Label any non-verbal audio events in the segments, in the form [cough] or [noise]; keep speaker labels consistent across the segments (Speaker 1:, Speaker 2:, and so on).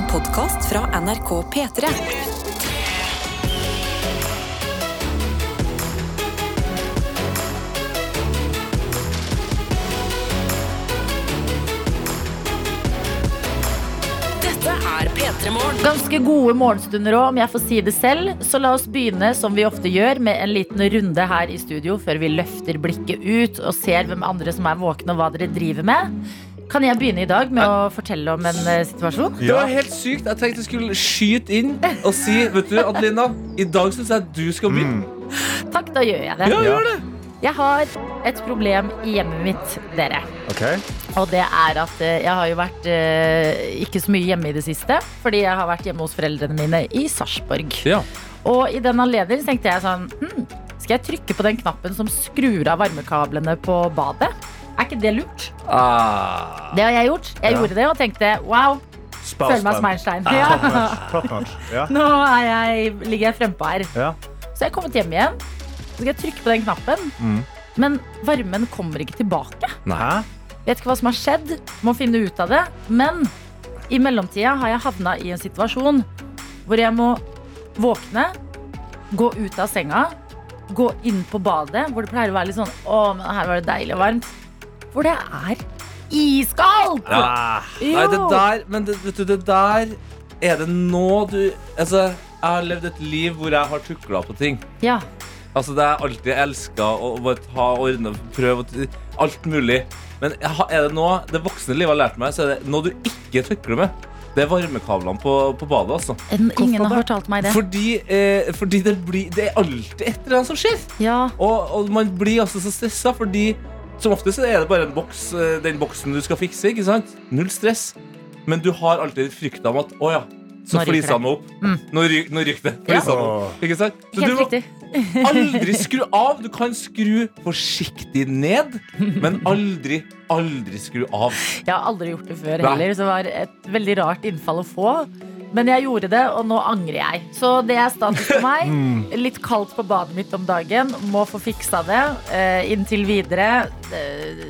Speaker 1: En podkast fra NRK P3. Dette er P3 Morgen.
Speaker 2: Ganske gode morgenstunder òg, om jeg får si det selv. Så la oss begynne som vi ofte gjør, med en liten runde her i studio før vi løfter blikket ut og ser hvem andre som er våkne og hva dere driver med. Kan jeg begynne i dag med å fortelle om en eh, situasjon?
Speaker 3: Det var helt sykt. Jeg tenkte jeg skulle skyte inn og si Vet du, Adelina, i dag syns jeg du skal begynne.
Speaker 2: Takk, da gjør jeg det.
Speaker 3: Ja, gjør det.
Speaker 2: Jeg har et problem i hjemmet mitt, dere.
Speaker 4: Ok.
Speaker 2: Og det er at eh, jeg har jo vært eh, ikke så mye hjemme i det siste. Fordi jeg har vært hjemme hos foreldrene mine i Sarpsborg.
Speaker 3: Ja.
Speaker 2: Og i den anledning tenkte jeg sånn hm, Skal jeg trykke på den knappen som skrur av varmekablene på badet? Er ikke det lurt?
Speaker 3: Ah.
Speaker 2: Det har jeg gjort. Jeg
Speaker 4: Ja.
Speaker 2: gjorde det og tenkte wow, føler meg som. Einstein.
Speaker 4: Top
Speaker 2: Ja.
Speaker 4: notch. Top notch. Ja.
Speaker 2: Nå er jeg, ligger jeg frempå her.
Speaker 4: Ja.
Speaker 2: Så jeg er kommet hjem igjen. Så skal jeg trykke på den knappen.
Speaker 4: Mm.
Speaker 2: Men varmen kommer ikke tilbake.
Speaker 4: Nei.
Speaker 2: Vet ikke hva som har skjedd. Må finne ut av det. Men i mellomtida har jeg havna i en situasjon hvor jeg må våkne, gå ut av senga, gå inn på badet, hvor det pleier å være litt sånn Å, men her var det deilig og varmt. Hvor det er iskaldt!
Speaker 4: Ja.
Speaker 3: Nei, det der Men det, vet du, det der er det nå du Altså, jeg har levd et liv hvor jeg har tukla på ting.
Speaker 2: Ja.
Speaker 3: Altså, det er alltid elska å bare ta ordne, prøve alt mulig. Men er det nå det voksne livet har lært meg, så er det noe du ikke tukler med. Det er varmekablene på, på badet, altså.
Speaker 2: Ingen har fortalt meg det.
Speaker 3: Fordi, eh, fordi det, blir, det er alltid et eller annet som skjer.
Speaker 2: Ja.
Speaker 3: Og, og man blir altså så stressa, fordi som oftest er det bare en boks, eh, den boksen du skal fikse. ikke sant? Null stress. Men du har alltid frykta om at å ja, så
Speaker 2: flisa
Speaker 3: meg opp.
Speaker 2: Mm.
Speaker 3: Nå, ry, nå ryker det.
Speaker 2: Ja.
Speaker 3: Opp. Ikke sant? Så du
Speaker 2: Helt
Speaker 3: må
Speaker 2: riktig. [laughs]
Speaker 3: aldri skru av. Du kan skru forsiktig ned, men aldri, aldri skru av.
Speaker 2: Jeg har aldri gjort det før heller, så det var et veldig rart innfall å få. Men jeg gjorde det, og nå angrer jeg. Så det er status for meg. [laughs] Litt kaldt på badet mitt om dagen. Må få fiksa det. Eh, inntil videre eh,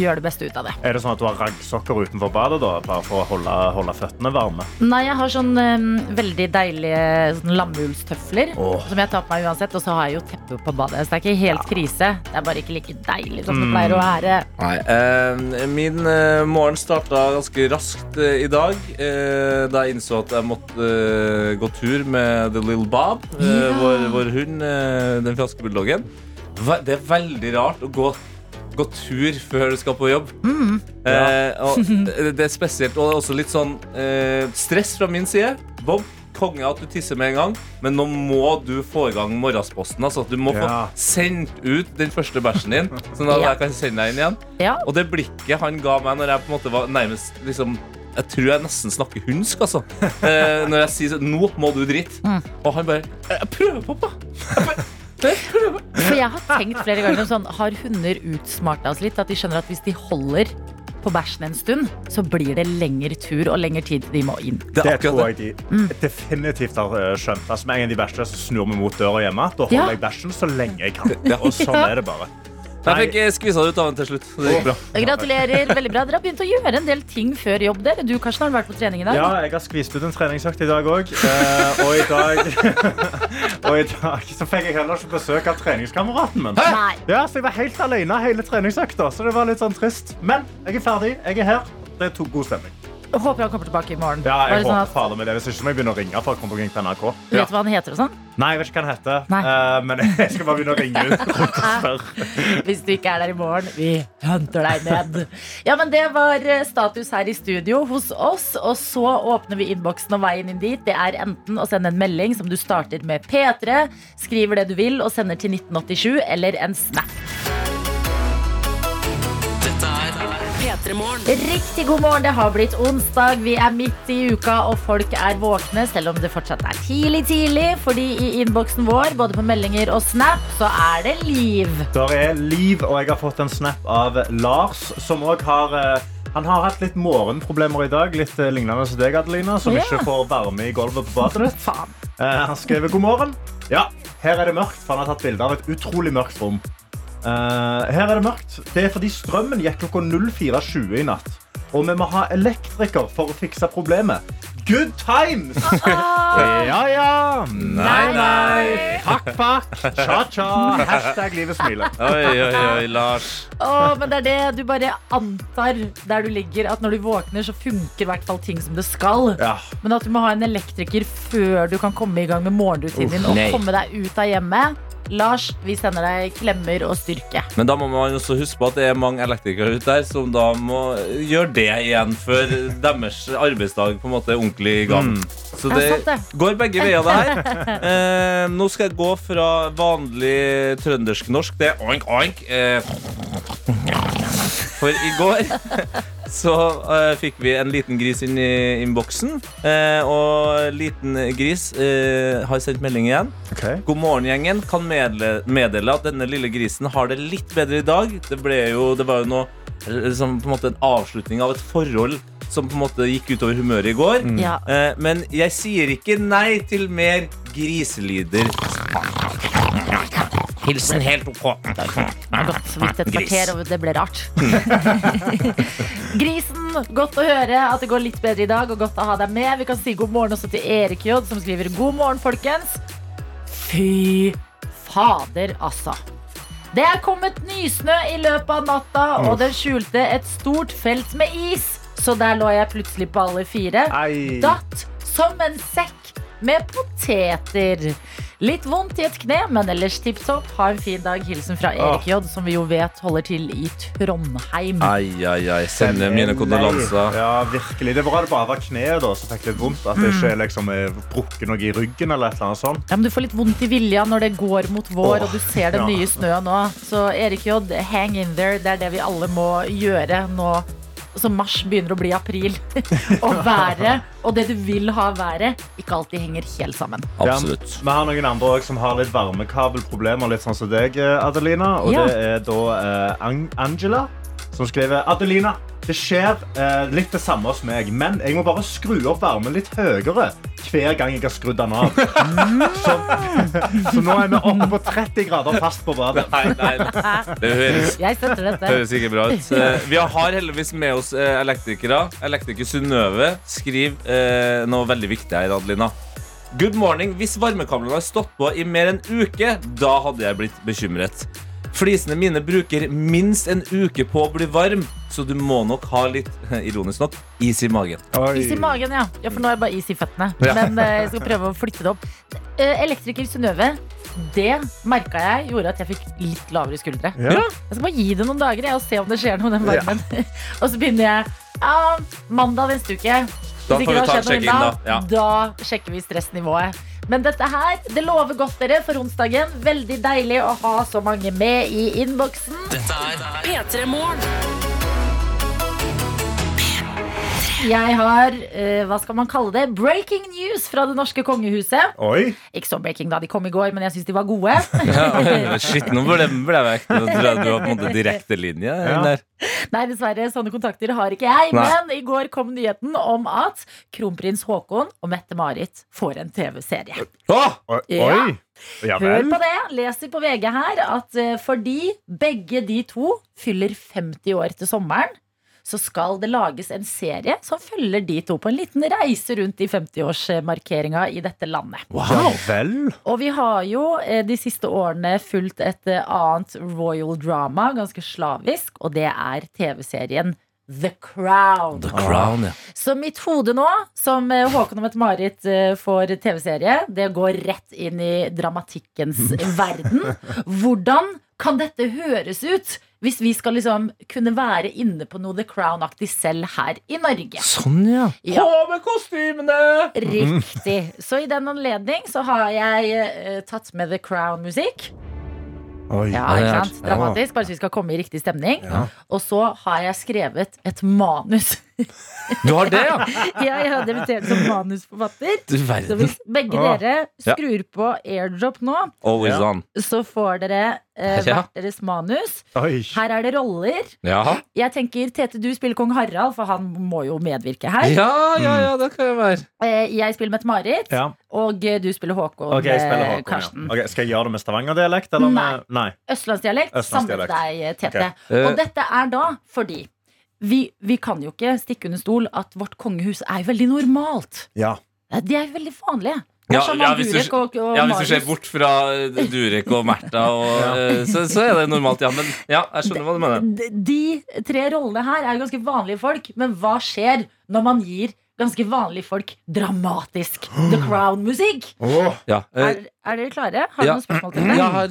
Speaker 2: gjør det beste ut av det.
Speaker 4: Er det sånn at du har raggsokker utenfor badet da, bare for å holde, holde føttene varme?
Speaker 2: Nei, jeg har sånn eh, veldig deilige sånn lammullstøfler
Speaker 4: Åh.
Speaker 2: som jeg tar på meg uansett. Og så har jeg jo teppe på badet, så det er ikke helt krise. Det er bare ikke like deilig som det pleier å være.
Speaker 3: Nei, eh, Min eh, morgen starta ganske raskt eh, i dag. Eh, da jeg innså at jeg måtte uh, gå tur med The Little Bob, uh,
Speaker 2: Ja.
Speaker 3: vår, vår hund, uh, den franske bulldoggen. Det er veldig rart å gå, gå tur før du skal på jobb. Eh, og det er spesielt, og det er også litt sånn eh, stress fra min side. Bob, konge at du tisser med en gang, men nå må du få i gang morgensposten. Altså. Du må få sendt ut den første bæsjen din, sånn at
Speaker 2: Ja.
Speaker 3: jeg kan sende deg inn igjen.
Speaker 2: Ja,
Speaker 3: Og det blikket han ga meg når jeg på en måte var nærmest liksom jeg tror jeg nesten snakker hundsk, altså. Eh, når jeg sier sånn Nå må du drite.
Speaker 2: Mm.
Speaker 3: Og han bare Jeg prøver, pappa. Jeg bare, «Jeg prøver».
Speaker 2: For jeg har tenkt flere ganger sånn, Har hunder utsmarta oss litt? At de skjønner at hvis de holder på bæsjen en stund, så blir det lengre tur og lengre tid til de må inn.
Speaker 3: Det er
Speaker 4: Det tror jeg de definitivt har eh, skjønt. Altså, med en gang de bæsjer, så snur vi mot døra hjemme. Da holder
Speaker 2: Ja.
Speaker 4: jeg bæsjen så lenge jeg kan. Og sånn
Speaker 2: Ja.
Speaker 4: er det bare.
Speaker 3: Jeg fikk eh, skvisa det ut av den til slutt. Det gikk bra. [laughs]
Speaker 2: Gratulerer. veldig bra. Dere har begynt å gjøre en del ting før jobb. dere Du Karsten, har vært på trening i dag?
Speaker 4: Ja, jeg har skvist ut en treningsøkt i dag òg. og i dag [laughs] Og i dag så fikk jeg heller ikke besøk av treningskameraten min.
Speaker 2: Nei.
Speaker 4: Ja, så jeg var helt alene hele treningsøkta, så det var litt sånn trist. Men jeg er ferdig. Jeg er her. Det er to god stemning.
Speaker 2: Håper han kommer tilbake i morgen.
Speaker 4: Ja, jeg
Speaker 2: sånn
Speaker 4: håper
Speaker 2: at,
Speaker 4: fader med det. Hvis ikke må jeg begynne å ringe for å komme på NRK.
Speaker 2: Ja. Vet du hva han heter og sånn?
Speaker 4: Nei, jeg vet ikke hva han heter, eh, men [laughs] jeg skal bare begynne å ringe ut [laughs] rundt.
Speaker 2: Hvis du ikke er der i morgen, vi henter deg ned. Ja, men Det var eh, status her i studio hos oss. Og så åpner vi innboksen, og veien inn dit det er enten å sende en melding som du starter med P3, skriver det du vil og sender til 1987, eller en snap. Riktig god morgen, det har blitt onsdag. Vi er midt i uka, og folk er våkne, selv om det fortsatt er tidlig, tidlig. Fordi i innboksen vår, både på meldinger og snap, så er det liv.
Speaker 4: Der er liv, og jeg har fått en snap av Lars, som òg har eh, han har hatt litt morgenproblemer i dag, litt eh, lignende som deg, Adelina, som ikke får varme i gulvet på badet ditt. Eh, han skriver god morgen. Ja, her er det mørkt, for han har tatt bilde av et utrolig mørkt rom. Eh, her er det mørkt. Det er fordi strømmen gikk klokka 04.20 i natt. Og vi må ha elektriker for å fikse problemet. good times. [laughs] Ja, ja.
Speaker 2: Nei, nei.
Speaker 4: Fuck, fuck. Cha-cha. Hashtag livet smiler.
Speaker 3: Oi, oi, oi, Lars.
Speaker 2: Å, men det er det du bare antar der du ligger, at når du våkner, så funker i hvert fall ting som det skal.
Speaker 4: Ja.
Speaker 2: Men at du må ha en elektriker før du kan komme i gang med morgenrutinen din og komme deg ut av hjemmet. Lars, vi sender deg klemmer og styrke.
Speaker 3: Men da må man også huske på at det er mange elektrikere ute der som da må gjøre det igjen før deres arbeidsdag på en måte er ordentlig i gang. Så
Speaker 2: Det
Speaker 3: det, går begge veier, det her. [laughs] Eh, nå skal jeg gå fra vanlig trøndersk-norsk Det er oink, oink. Eh, for i går så uh, fikk vi en liten gris inn i innboksen. Uh, og liten gris uh, har sendt melding igjen.
Speaker 4: Okay.
Speaker 3: God morgen, gjengen. Kan meddele, meddele at denne lille grisen har det litt bedre i dag. Det, ble jo, det var jo noe liksom, på en måte en avslutning av et forhold som på en måte gikk utover humøret i går.
Speaker 2: Ja.
Speaker 3: Eh, men jeg sier ikke nei til mer griselyder. Hilsen helt OK.
Speaker 2: Godt, vidt et kvarter, og det ble rart. [laughs] Grisen, godt å høre at det går litt bedre i dag, og godt å ha deg med. Vi kan si god morgen også til Erik J, som skriver god morgen, folkens. Fy fader, altså. Det er kommet nysnø i løpet av natta, og den skjulte et stort felt med is. Så der lå jeg plutselig på alle fire.
Speaker 4: Ei.
Speaker 2: Datt som en sekk med poteter. Litt vondt i et kne, men ellers tipp topp. Ha en fin dag. Hilsen fra Erik J, som vi jo vet holder til i Trondheim.
Speaker 3: Ai, ai, ai. Sender mine kondolanser.
Speaker 4: Ja, virkelig. Det var det bare var kneet da, som fikk litt vondt. At det ikke liksom er brukket noe i ryggen eller et eller annet sånt.
Speaker 2: Ja, men Du får litt vondt i vilja når det går mot vår,
Speaker 4: Åh,
Speaker 2: og du ser den
Speaker 4: ja.
Speaker 2: nye snøen nå. Så Erik J, hang in there. Det er det vi alle må gjøre nå som mars begynner å bli april. [laughs] og været, og det du vil ha været, ikke alltid henger helt sammen.
Speaker 3: Absolutt.
Speaker 4: Ja, vi har noen andre også som har litt varmekabelproblemer, litt sånn som deg, eh, Adelina. Og
Speaker 2: Ja.
Speaker 4: det er da eh, Angela som skriver Adelina, det skjer eh, litt det samme hos meg, men jeg må bare skru opp varmen litt høyere hver gang jeg har skrudd den av. [laughs] så, [laughs] så nå er vi oppe på 30 grader fast på badet.
Speaker 3: Nei, nei, nei. Det høres
Speaker 2: Jeg støtter dette.
Speaker 3: Høres ikke bra ut. Eh, Vi har heldigvis med oss eh, elektrikere. Elektriker Synnøve skriver eh, noe veldig viktig her, Adelina. Good morning. Hvis varmekablene har stått på i mer enn uke, da hadde jeg blitt bekymret. Flisene mine bruker minst en uke på å bli varm, så du må nok ha litt, [laughs] ironisk nok, is i magen.
Speaker 2: Is i magen, ja. ja. For nå er det bare is i føttene. [laughs]
Speaker 3: Ja.
Speaker 2: Men eh, jeg skal prøve å flytte det opp. Eh, Elektriker Synnøve, det merka jeg gjorde at jeg fikk litt lavere skuldre.
Speaker 4: Ja.
Speaker 2: Jeg skal bare gi det noen dager jeg, og se om det skjer noe med den varmen. [laughs] og så begynner jeg ja, mandag neste uke.
Speaker 3: Da da.
Speaker 2: da, da sjekker vi stressnivået. Men dette her, det lover godt dere for onsdagen. Veldig deilig å ha så mange med i innboksen.
Speaker 1: Dette er P3 Morgen.
Speaker 2: Jeg har, eh, hva skal man kalle det, breaking news fra det norske kongehuset.
Speaker 4: Oi.
Speaker 2: Ikke så breaking da de kom i går, men jeg syns de var gode. [laughs]
Speaker 3: Ja, shit, nå ble ble jeg vekk. Du har på en måte direktelinje.
Speaker 4: Ja.
Speaker 3: der.
Speaker 2: Nei, dessverre, sånne kontakter har ikke jeg.
Speaker 3: Nei.
Speaker 2: Men i går kom nyheten om at kronprins Haakon og Mette-Marit får en TV-serie.
Speaker 4: Oi.
Speaker 2: Ja.
Speaker 4: Oi. Ja
Speaker 2: Hør på det. Leser på VG her at eh, fordi begge de to fyller 50 år til sommeren, så skal det lages en serie som følger de to på en liten reise rundt i 50-årsmarkeringa i dette landet.
Speaker 4: Wow, vel.
Speaker 2: Og vi har jo eh, de siste årene fulgt et eh, annet royal drama, ganske slavisk, og det er TV-serien The Crown.
Speaker 3: The Crown, ja.
Speaker 2: Så mitt hode nå, som eh, Håkon og Mette-Marit får TV-serie, det går rett inn i dramatikkens verden. Hvordan kan dette høres ut hvis vi skal liksom kunne være inne på noe The Crown-aktig selv her i Norge?
Speaker 3: Sånn, ja.
Speaker 2: Ja.
Speaker 3: På med kostymene!
Speaker 2: Riktig. Så i den anledning så har jeg uh, tatt med The Crown-musikk.
Speaker 4: Oi.
Speaker 2: Ja, ikke sant? Dramatisk, bare så vi skal komme i riktig stemning.
Speaker 4: Ja.
Speaker 2: Og så har jeg skrevet et manus.
Speaker 3: Du har det, [laughs] ja?
Speaker 2: Jeg har debutert som manusforfatter.
Speaker 3: Du
Speaker 2: Så hvis begge
Speaker 4: Åh.
Speaker 2: dere skrur på airdrop nå,
Speaker 3: Always
Speaker 4: Ja.
Speaker 3: on.
Speaker 2: så får dere eh,
Speaker 3: Ja.
Speaker 2: hvert deres manus.
Speaker 4: Oi.
Speaker 2: Her er det roller.
Speaker 3: Ja.
Speaker 2: Jeg tenker Tete, du spiller kong Harald, for han må jo medvirke her.
Speaker 3: ja, ja, ja, det kan jeg være.
Speaker 2: Eh, Jeg spiller Mette-Marit,
Speaker 4: Ja.
Speaker 2: og eh, du spiller Håkon.
Speaker 4: Ok, jeg spiller
Speaker 2: eh,
Speaker 4: Håkon,
Speaker 2: Karsten.
Speaker 4: ja. Ok, skal jeg gjøre det med stavangerdialekt? eller med- Nei.
Speaker 2: Østlandsdialekt. Samme
Speaker 4: Østlandsdialekt.
Speaker 2: deg, Tete.
Speaker 4: Ok.
Speaker 3: Eh.
Speaker 2: Og dette er da fordi vi, vi kan jo ikke stikke under stol at vårt kongehus er veldig normalt.
Speaker 4: Ja.
Speaker 2: De er veldig vanlige.
Speaker 3: Ja, ja, hvis du-
Speaker 2: og, og
Speaker 3: Ja, Hvis du ser bort fra eh, Durek og Märtha, eh, så, så er det normalt, ja. Men ja, jeg skjønner hva du mener.
Speaker 2: De- De tre rollene her er jo ganske vanlige folk, men hva skjer når man gir ganske vanlige folk dramatisk [gasps] The Crown-musikk?
Speaker 4: Åh.
Speaker 3: Ja. eh,
Speaker 2: Er, er dere klare? Har dere
Speaker 3: Ja.
Speaker 2: noen spørsmål til meg?
Speaker 3: Jeg har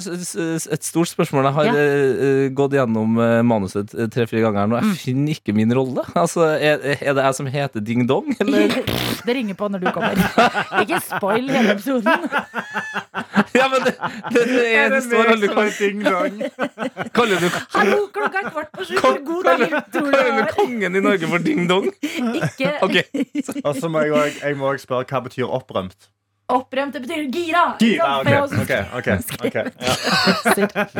Speaker 3: et stort spørsmål. Jeg har
Speaker 2: Ja.
Speaker 3: eh, eh, gått gjennom eh, manuset tre-fire ganger nå.
Speaker 2: Mm.
Speaker 3: Jeg finner ikke min rolle. [laughs] Altså, er, er det jeg som heter Ding Dong, eller? [laughs]
Speaker 2: Det ringer på når du kommer. Ikke spoil hele episoden. [laughs]
Speaker 3: Ja, men det, det, det, er, det står aldri
Speaker 4: meg ding dong?
Speaker 3: Kaller du,
Speaker 2: Hallo, klokka er kvart på sju. God dag
Speaker 3: kaller du kongen i Norge for Ding Dong?
Speaker 2: Ikke
Speaker 3: Okay.
Speaker 4: Og så må jeg jeg må også spørre hva betyr opprømt.
Speaker 2: Opprømt, det betyr gira.
Speaker 4: Gira, ok, ok, ok. Ja.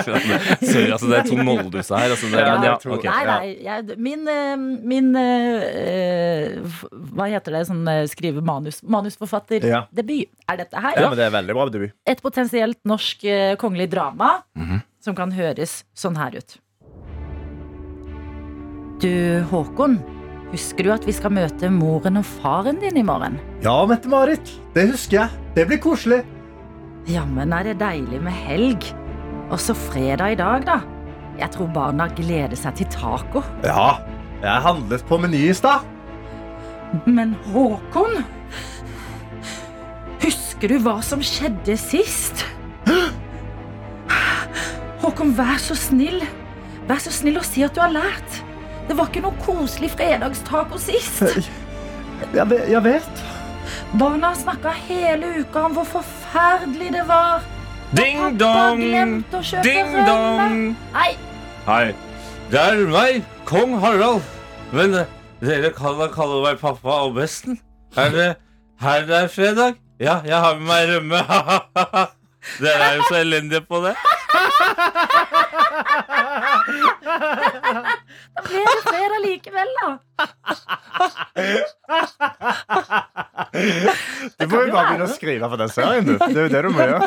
Speaker 3: Sorry, altså, det er to Moldus her. Altså, det,
Speaker 4: Ja,
Speaker 3: men ja,
Speaker 4: to.
Speaker 2: Nei, nei. Jeg, min eh, min uh, Hva heter det? Sånn eh, skrive manus. Manusforfatter.
Speaker 4: Ja.
Speaker 2: Debut. Er dette her?
Speaker 4: ja, men det er veldig bra debut.
Speaker 2: Et potensielt norsk uh, kongelig drama
Speaker 3: Mhm.
Speaker 2: som kan høres sånn her ut. Du, Håkon. Husker du at vi skal møte moren og faren din i morgen?
Speaker 4: Ja, Mette-Marit. Det husker jeg. Det blir koselig.
Speaker 2: Jammen er det deilig med helg. Også fredag i dag, da. Jeg tror barna gleder seg til taco.
Speaker 4: Ja, jeg handlet på Meny i stad.
Speaker 2: Men Håkon Husker du hva som skjedde sist? Håkon, vær så snill. Vær så snill å si at du har lært. Det var ikke noe koselig fredagstaco sist.
Speaker 4: Jeg vet. Jeg vet.
Speaker 2: Barna snakka hele uka om hvor forferdelig det var.
Speaker 3: Ding
Speaker 2: Pappa
Speaker 3: dong!
Speaker 2: glemte å kjøpe
Speaker 3: Ding
Speaker 2: rømme.
Speaker 3: dong!
Speaker 2: Nei,
Speaker 3: Hei, det er meg, kong Harald. Men eh, dere kan da kalle meg pappa og besten. Er det her det er fredag? Ja, jeg har med meg rømme. [laughs] Dere er jo så elendige på det. [laughs]
Speaker 2: da ble det flere likevel, da.
Speaker 4: Du må jo bare begynne å skrive for den serien, du. Det er jo det du må gjøre.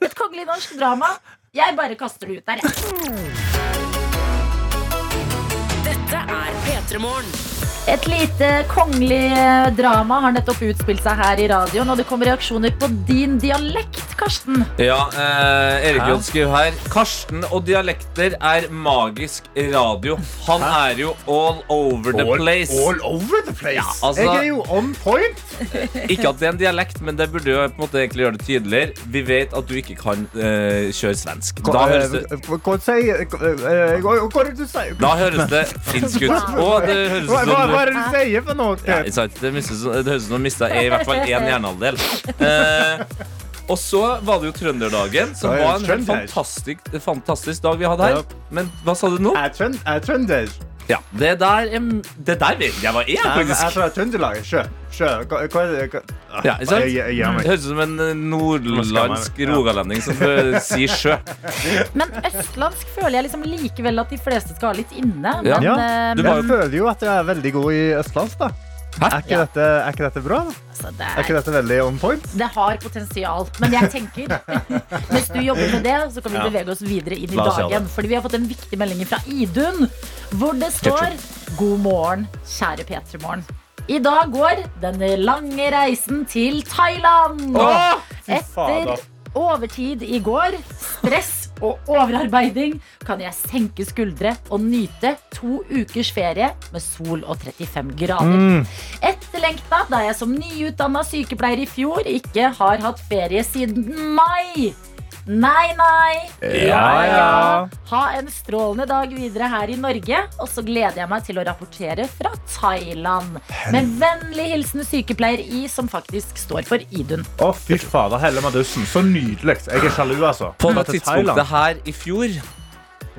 Speaker 2: Et kongelig norsk drama. Jeg bare kaster det ut der, jeg.
Speaker 1: Dette er P3 Morgen.
Speaker 2: Et lite kongelig drama har nettopp utspilt seg her i radioen, og det kommer reaksjoner på din dialekt, Karsten.
Speaker 3: Ja, eh, Erik Jodd skriver her Karsten og dialekter er magisk radio. Han er jo all over the place.
Speaker 4: All over the place.
Speaker 3: Ja, altså-
Speaker 4: jeg er jo on point. [laughs]
Speaker 3: Ikke at det er en dialekt, men det burde jo på en måte egentlig gjøre det tydeligere. Vi vet at du ikke kan eh, kjøre svensk. Da høres det,
Speaker 4: Hva hva sier eh, Hva hva er det du sier?
Speaker 3: da høres det finsk ut. Og det høres
Speaker 4: Hva,
Speaker 3: ut
Speaker 4: hva,
Speaker 3: som
Speaker 4: hva er det du sier for noe?
Speaker 3: Ja, ikke sant? det, mistes, det høres ut som du mista i hvert fall én hjernehalvdel. Eh, og så var det jo Trønderdagen, som
Speaker 4: Ja, ja,
Speaker 3: var en helt fantastisk, fantastisk dag vi hadde her.
Speaker 4: Ja.
Speaker 3: Men hva sa du nå?
Speaker 4: Jeg er trønd- er trønder.
Speaker 3: Ja, Det der, det der vet jeg hva er,
Speaker 4: Jeg jeg er
Speaker 3: faktisk.
Speaker 4: fra Trøndelag. Sjø. Sjø. Hva, hva er det? Hva-
Speaker 3: Ja, ikke sant?
Speaker 4: Jeg, jeg,
Speaker 3: høres ut som en eh, nordlandsk
Speaker 4: Ja.
Speaker 3: rogalending som eh, sier sjø. [laughs]
Speaker 2: Men østlandsk føler jeg liksom likevel at de fleste skal ha litt inne. Men,
Speaker 4: Ja,
Speaker 2: eh,
Speaker 3: Du
Speaker 2: men
Speaker 4: jeg føler jo at jeg er veldig god i østlandsk, da.
Speaker 3: Hæ?
Speaker 4: Er ikke,
Speaker 2: Ja.
Speaker 4: dette, er ikke dette bra? da?
Speaker 2: altså, det,
Speaker 4: Er ikke
Speaker 2: er,
Speaker 4: dette veldig on point?
Speaker 2: det har potensial. Men jeg tenker [laughs] mens du jobber med det, så kan vi
Speaker 4: Ja.
Speaker 2: bevege oss videre inn i dagen. Fordi vi har fått en viktig melding fra Idun, hvor det står God morgen, kjære P3 Morgen. I dag går den lange reisen til Thailand.
Speaker 3: Åh,
Speaker 2: Etter overtid i går, stress og overarbeiding kan jeg senke skuldre og nyte to ukers ferie med sol og 35 grader.
Speaker 4: Mm.
Speaker 2: Etterlengta da jeg som nyutdanna sykepleier i fjor ikke har hatt ferie siden mai. Nei, nei.
Speaker 4: Ja, ja.
Speaker 2: Ha en strålende dag videre her i Norge. Og så gleder jeg meg til å rapportere fra Thailand. Med vennlig hilsen sykepleier I, som faktisk står for Idun.
Speaker 4: Å, fy fader, Helle Madussen. Så nydelig. Jeg er sjalu, altså.
Speaker 3: På det tidspunktet her i fjor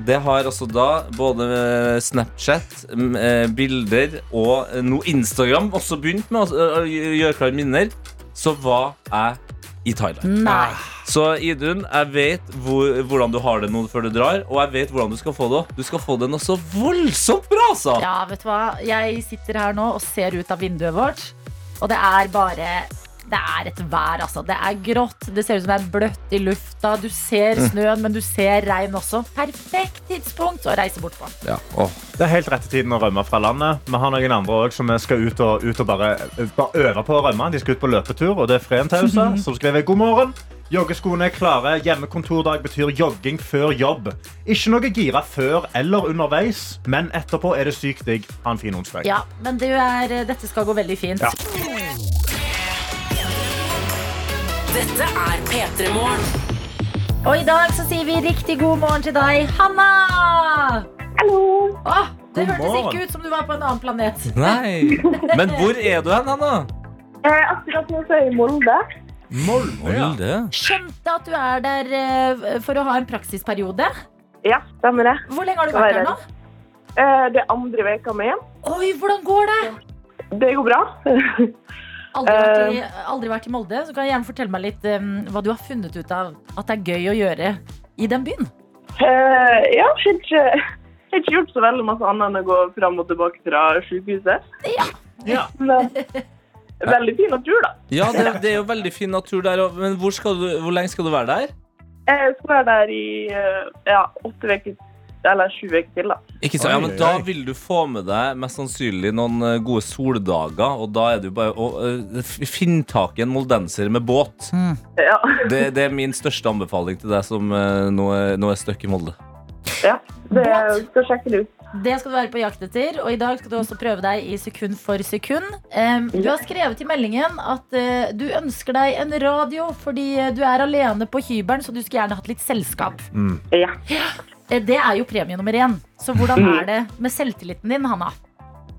Speaker 3: det har altså da både eh, Snapchat, eh, bilder og noe nå Instagram også begynt med å å gjøre klar minner. Så var jeg i Thailand.
Speaker 2: Nei.
Speaker 3: Så Idun, jeg vet hvor, hvordan du har det nå før du drar, og jeg vet hvordan du skal få det. Du skal få det noe så voldsomt bra, altså!
Speaker 2: Ja, vet du hva? Jeg sitter her nå og ser ut av vinduet vårt, og det er bare det er et vær, altså. Det er grått, det ser ut som det er bløtt i lufta. Du ser snøen, men du ser regn også. Perfekt tidspunkt å reise bort på.
Speaker 3: Ja. Oh.
Speaker 4: Det er helt rette tiden å rømme fra landet. Vi har noen andre òg som skal ut og, ut og bare, bare øve på å rømme. De skal ut på løpetur, og det er Fren Tausa [laughs] som skriver god morgen. Joggeskoene er klare. Hjemmekontordag betyr jogging før jobb. Ikke noe gira før eller underveis, men etterpå er det sykt digg. Ha en fin onsdag.
Speaker 2: Ja, men det er, dette skal gå veldig fint.
Speaker 4: Ja.
Speaker 1: Dette er P3 Morgen.
Speaker 2: Og i dag så sier vi riktig god morgen til deg, Hanna!
Speaker 5: Hallo.
Speaker 2: Åh, det
Speaker 4: God
Speaker 2: hørtes
Speaker 4: morgen.
Speaker 2: ikke ut som du var på en annen planet.
Speaker 3: Nei. Men hvor er du hen, Hanna?
Speaker 5: Eh, akkurat nå så er jeg i Molde.
Speaker 4: Molde, ja.
Speaker 2: Skjønte at du er der eh, for å ha en praksisperiode.
Speaker 5: Ja, stemmer det.
Speaker 2: Hvor lenge har du
Speaker 5: Skal
Speaker 2: vært
Speaker 5: være
Speaker 2: nå?
Speaker 5: Eh, det er andre veka med.
Speaker 2: Oi, hvordan går det?
Speaker 5: Det går bra.
Speaker 2: Aldri vært, i,
Speaker 5: Eh.
Speaker 2: aldri vært i Molde. Så kan jeg gjerne fortelle meg litt um, hva du har funnet ut av at det er gøy å gjøre i den byen.
Speaker 5: Uh, ja, jeg har ikke, jeg har ikke gjort så veldig masse annet enn å gå fram og tilbake fra sykehuset.
Speaker 4: Ja.
Speaker 5: Men veldig fin natur, da.
Speaker 3: Ja, det, det er jo veldig fin natur der. Men hvor, skal du, hvor lenge skal du være der?
Speaker 5: Jeg skal være der i eh, ja, åtte uker, eller sju uker til, da.
Speaker 3: Ikke sant? Ja, men Da vil du få med deg mest sannsynlig noen eh, gode soldager. Og da er det jo bare å eh, finne tak i en moldenser med båt.
Speaker 5: Ja,
Speaker 3: Det, det er min største anbefaling til deg som eh, nå er, nå er stuck i Molde.
Speaker 5: ja. Det skal sjekke det ut.
Speaker 2: Det skal du være på jakt etter. Og i dag skal du også prøve deg i sekund for sekund. Du har skrevet i meldingen at du ønsker deg en radio fordi du er alene på hybelen, så du skulle gjerne hatt litt selskap.
Speaker 4: Mm.
Speaker 5: Ja.
Speaker 2: Eh, Det er jo premie nummer én. Så hvordan er det med selvtilliten din, Hanna?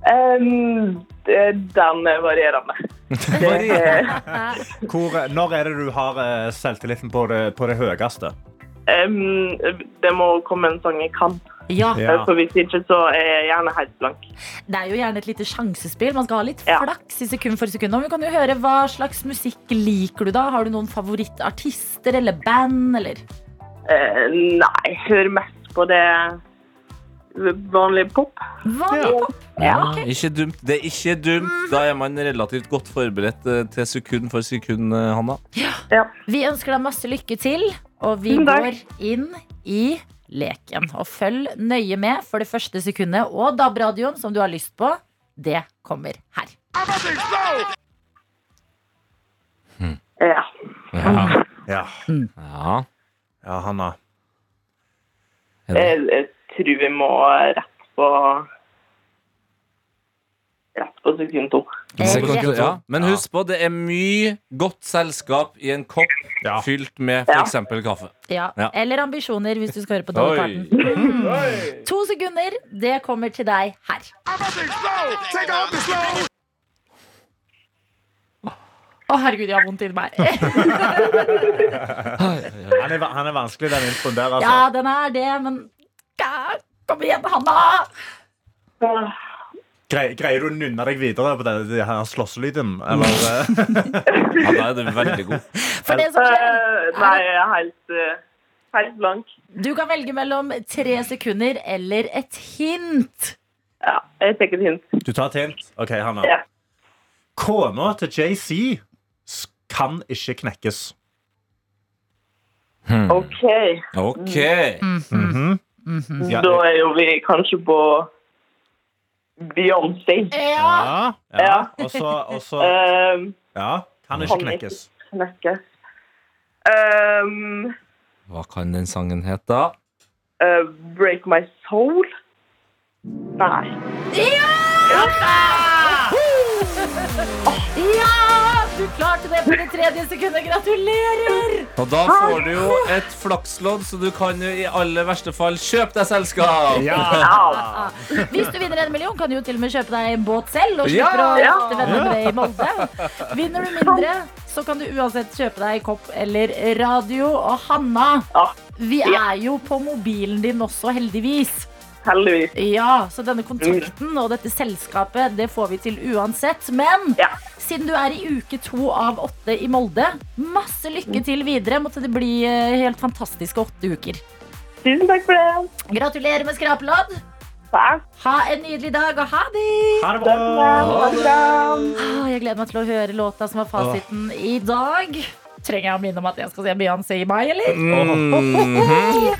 Speaker 5: Um, den er varierende. [laughs] Er, [laughs]
Speaker 4: Hvor, når er det du har eh, selvtilliten på det, på det høyeste?
Speaker 5: um, det må komme en sang jeg kan.
Speaker 2: Ja,
Speaker 4: Ja.
Speaker 5: For hvis ikke, så er jeg gjerne helt blank.
Speaker 2: Det er jo gjerne et lite sjansespill. Man skal ha litt
Speaker 5: Ja.
Speaker 2: flaks i sekund for sekund. Og vi kan jo høre Hva slags musikk liker du da? Har du noen favorittartister eller band? Eller?
Speaker 5: Uh, nei, jeg hører mest på det vanlige pop.
Speaker 2: Vanlig pop. Ja, okay.
Speaker 3: Ikke dumt. Det er ikke dumt. Da er man relativt godt forberedt eh, til sekund for sekund, eh, Hanna.
Speaker 5: Ja.
Speaker 2: Vi ønsker deg masse lykke til, og vi går inn i leken. Og følg nøye med for det første sekundet. Og DAB-radioen som du har lyst på, det kommer her.
Speaker 5: Ja.
Speaker 3: Ja.
Speaker 4: Ja.
Speaker 3: ja.
Speaker 4: ja, Hanna.
Speaker 3: Er det-
Speaker 5: Jeg, jeg tror vi må rett på Rett på sekund to.
Speaker 3: Sekund, ja. Men husk på, det er mye godt selskap i en kopp
Speaker 4: Ja.
Speaker 3: fylt med
Speaker 5: Ja.
Speaker 3: f.eks. kaffe.
Speaker 2: Ja.
Speaker 3: Ja.
Speaker 2: Eller ambisjoner, hvis du skal høre på Dolly. Parton. To sekunder, det kommer til deg her. Å, herregud, jeg har vondt inni meg. [laughs]
Speaker 4: Han er, han er vanskelig, den introen der. Altså.
Speaker 2: Ja, den er det, men Ja, Kom igjen, Hanna!
Speaker 4: Greier, greier du å nynne deg videre på den det her slåsselyden? Eller? [laughs]
Speaker 3: Ja, da er du veldig god.
Speaker 2: For det som skjer
Speaker 5: eh, nei, jeg er helt, eh, helt blank.
Speaker 2: Du kan velge mellom tre sekunder eller et hint.
Speaker 5: Ja, jeg tar et hint.
Speaker 4: du tar et hint? OK, Hanna.
Speaker 5: Ja.
Speaker 4: Kona til JC kan ikke knekkes.
Speaker 3: Hmm.
Speaker 5: OK.
Speaker 3: Ok.
Speaker 4: Mm -hmm.
Speaker 5: Da er jo vi kanskje på Beyoncé.
Speaker 2: Ja.
Speaker 4: ja, ja. Og så,
Speaker 5: Um,
Speaker 4: Ja, kan ikke knekkes.
Speaker 5: knekkes. Um,
Speaker 3: Hva kan den sangen hete, da?
Speaker 5: uh, break my soul? Nei.
Speaker 2: Ja! Ja! [laughs] Du klarte det på det tredje sekundet. Gratulerer!
Speaker 3: Og da får du jo et flakslodd, så du kan jo i aller verste fall kjøpe deg selskap.
Speaker 4: Ja. [laughs]
Speaker 2: Hvis du vinner en million, kan du jo til og med kjøpe deg en båt selv. Og
Speaker 3: Ja!
Speaker 2: slipper å
Speaker 5: Ja!
Speaker 2: jakte venner med deg i Molde. Vinner du mindre, så kan du uansett kjøpe deg kopp eller radio. Og Hanna, vi er jo på mobilen din også, heldigvis.
Speaker 5: Heldigvis.
Speaker 2: Ja, så denne kontakten og dette selskapet, det får vi til uansett. Men
Speaker 5: Ja.
Speaker 2: siden du er i uke to av åtte i Molde, masse lykke til videre. Måtte det bli eh, helt fantastiske åtte uker.
Speaker 5: Tusen takk for det.
Speaker 2: Gratulerer med skrapelodd.
Speaker 5: Takk.
Speaker 2: Ha en nydelig dag, og ha det!
Speaker 4: Ha det bra.
Speaker 2: Ah, Jeg gleder meg til å høre låta som var fasiten i dag. Trenger jeg å minne om at jeg skal se Beyoncé i mai, eller?
Speaker 1: Dette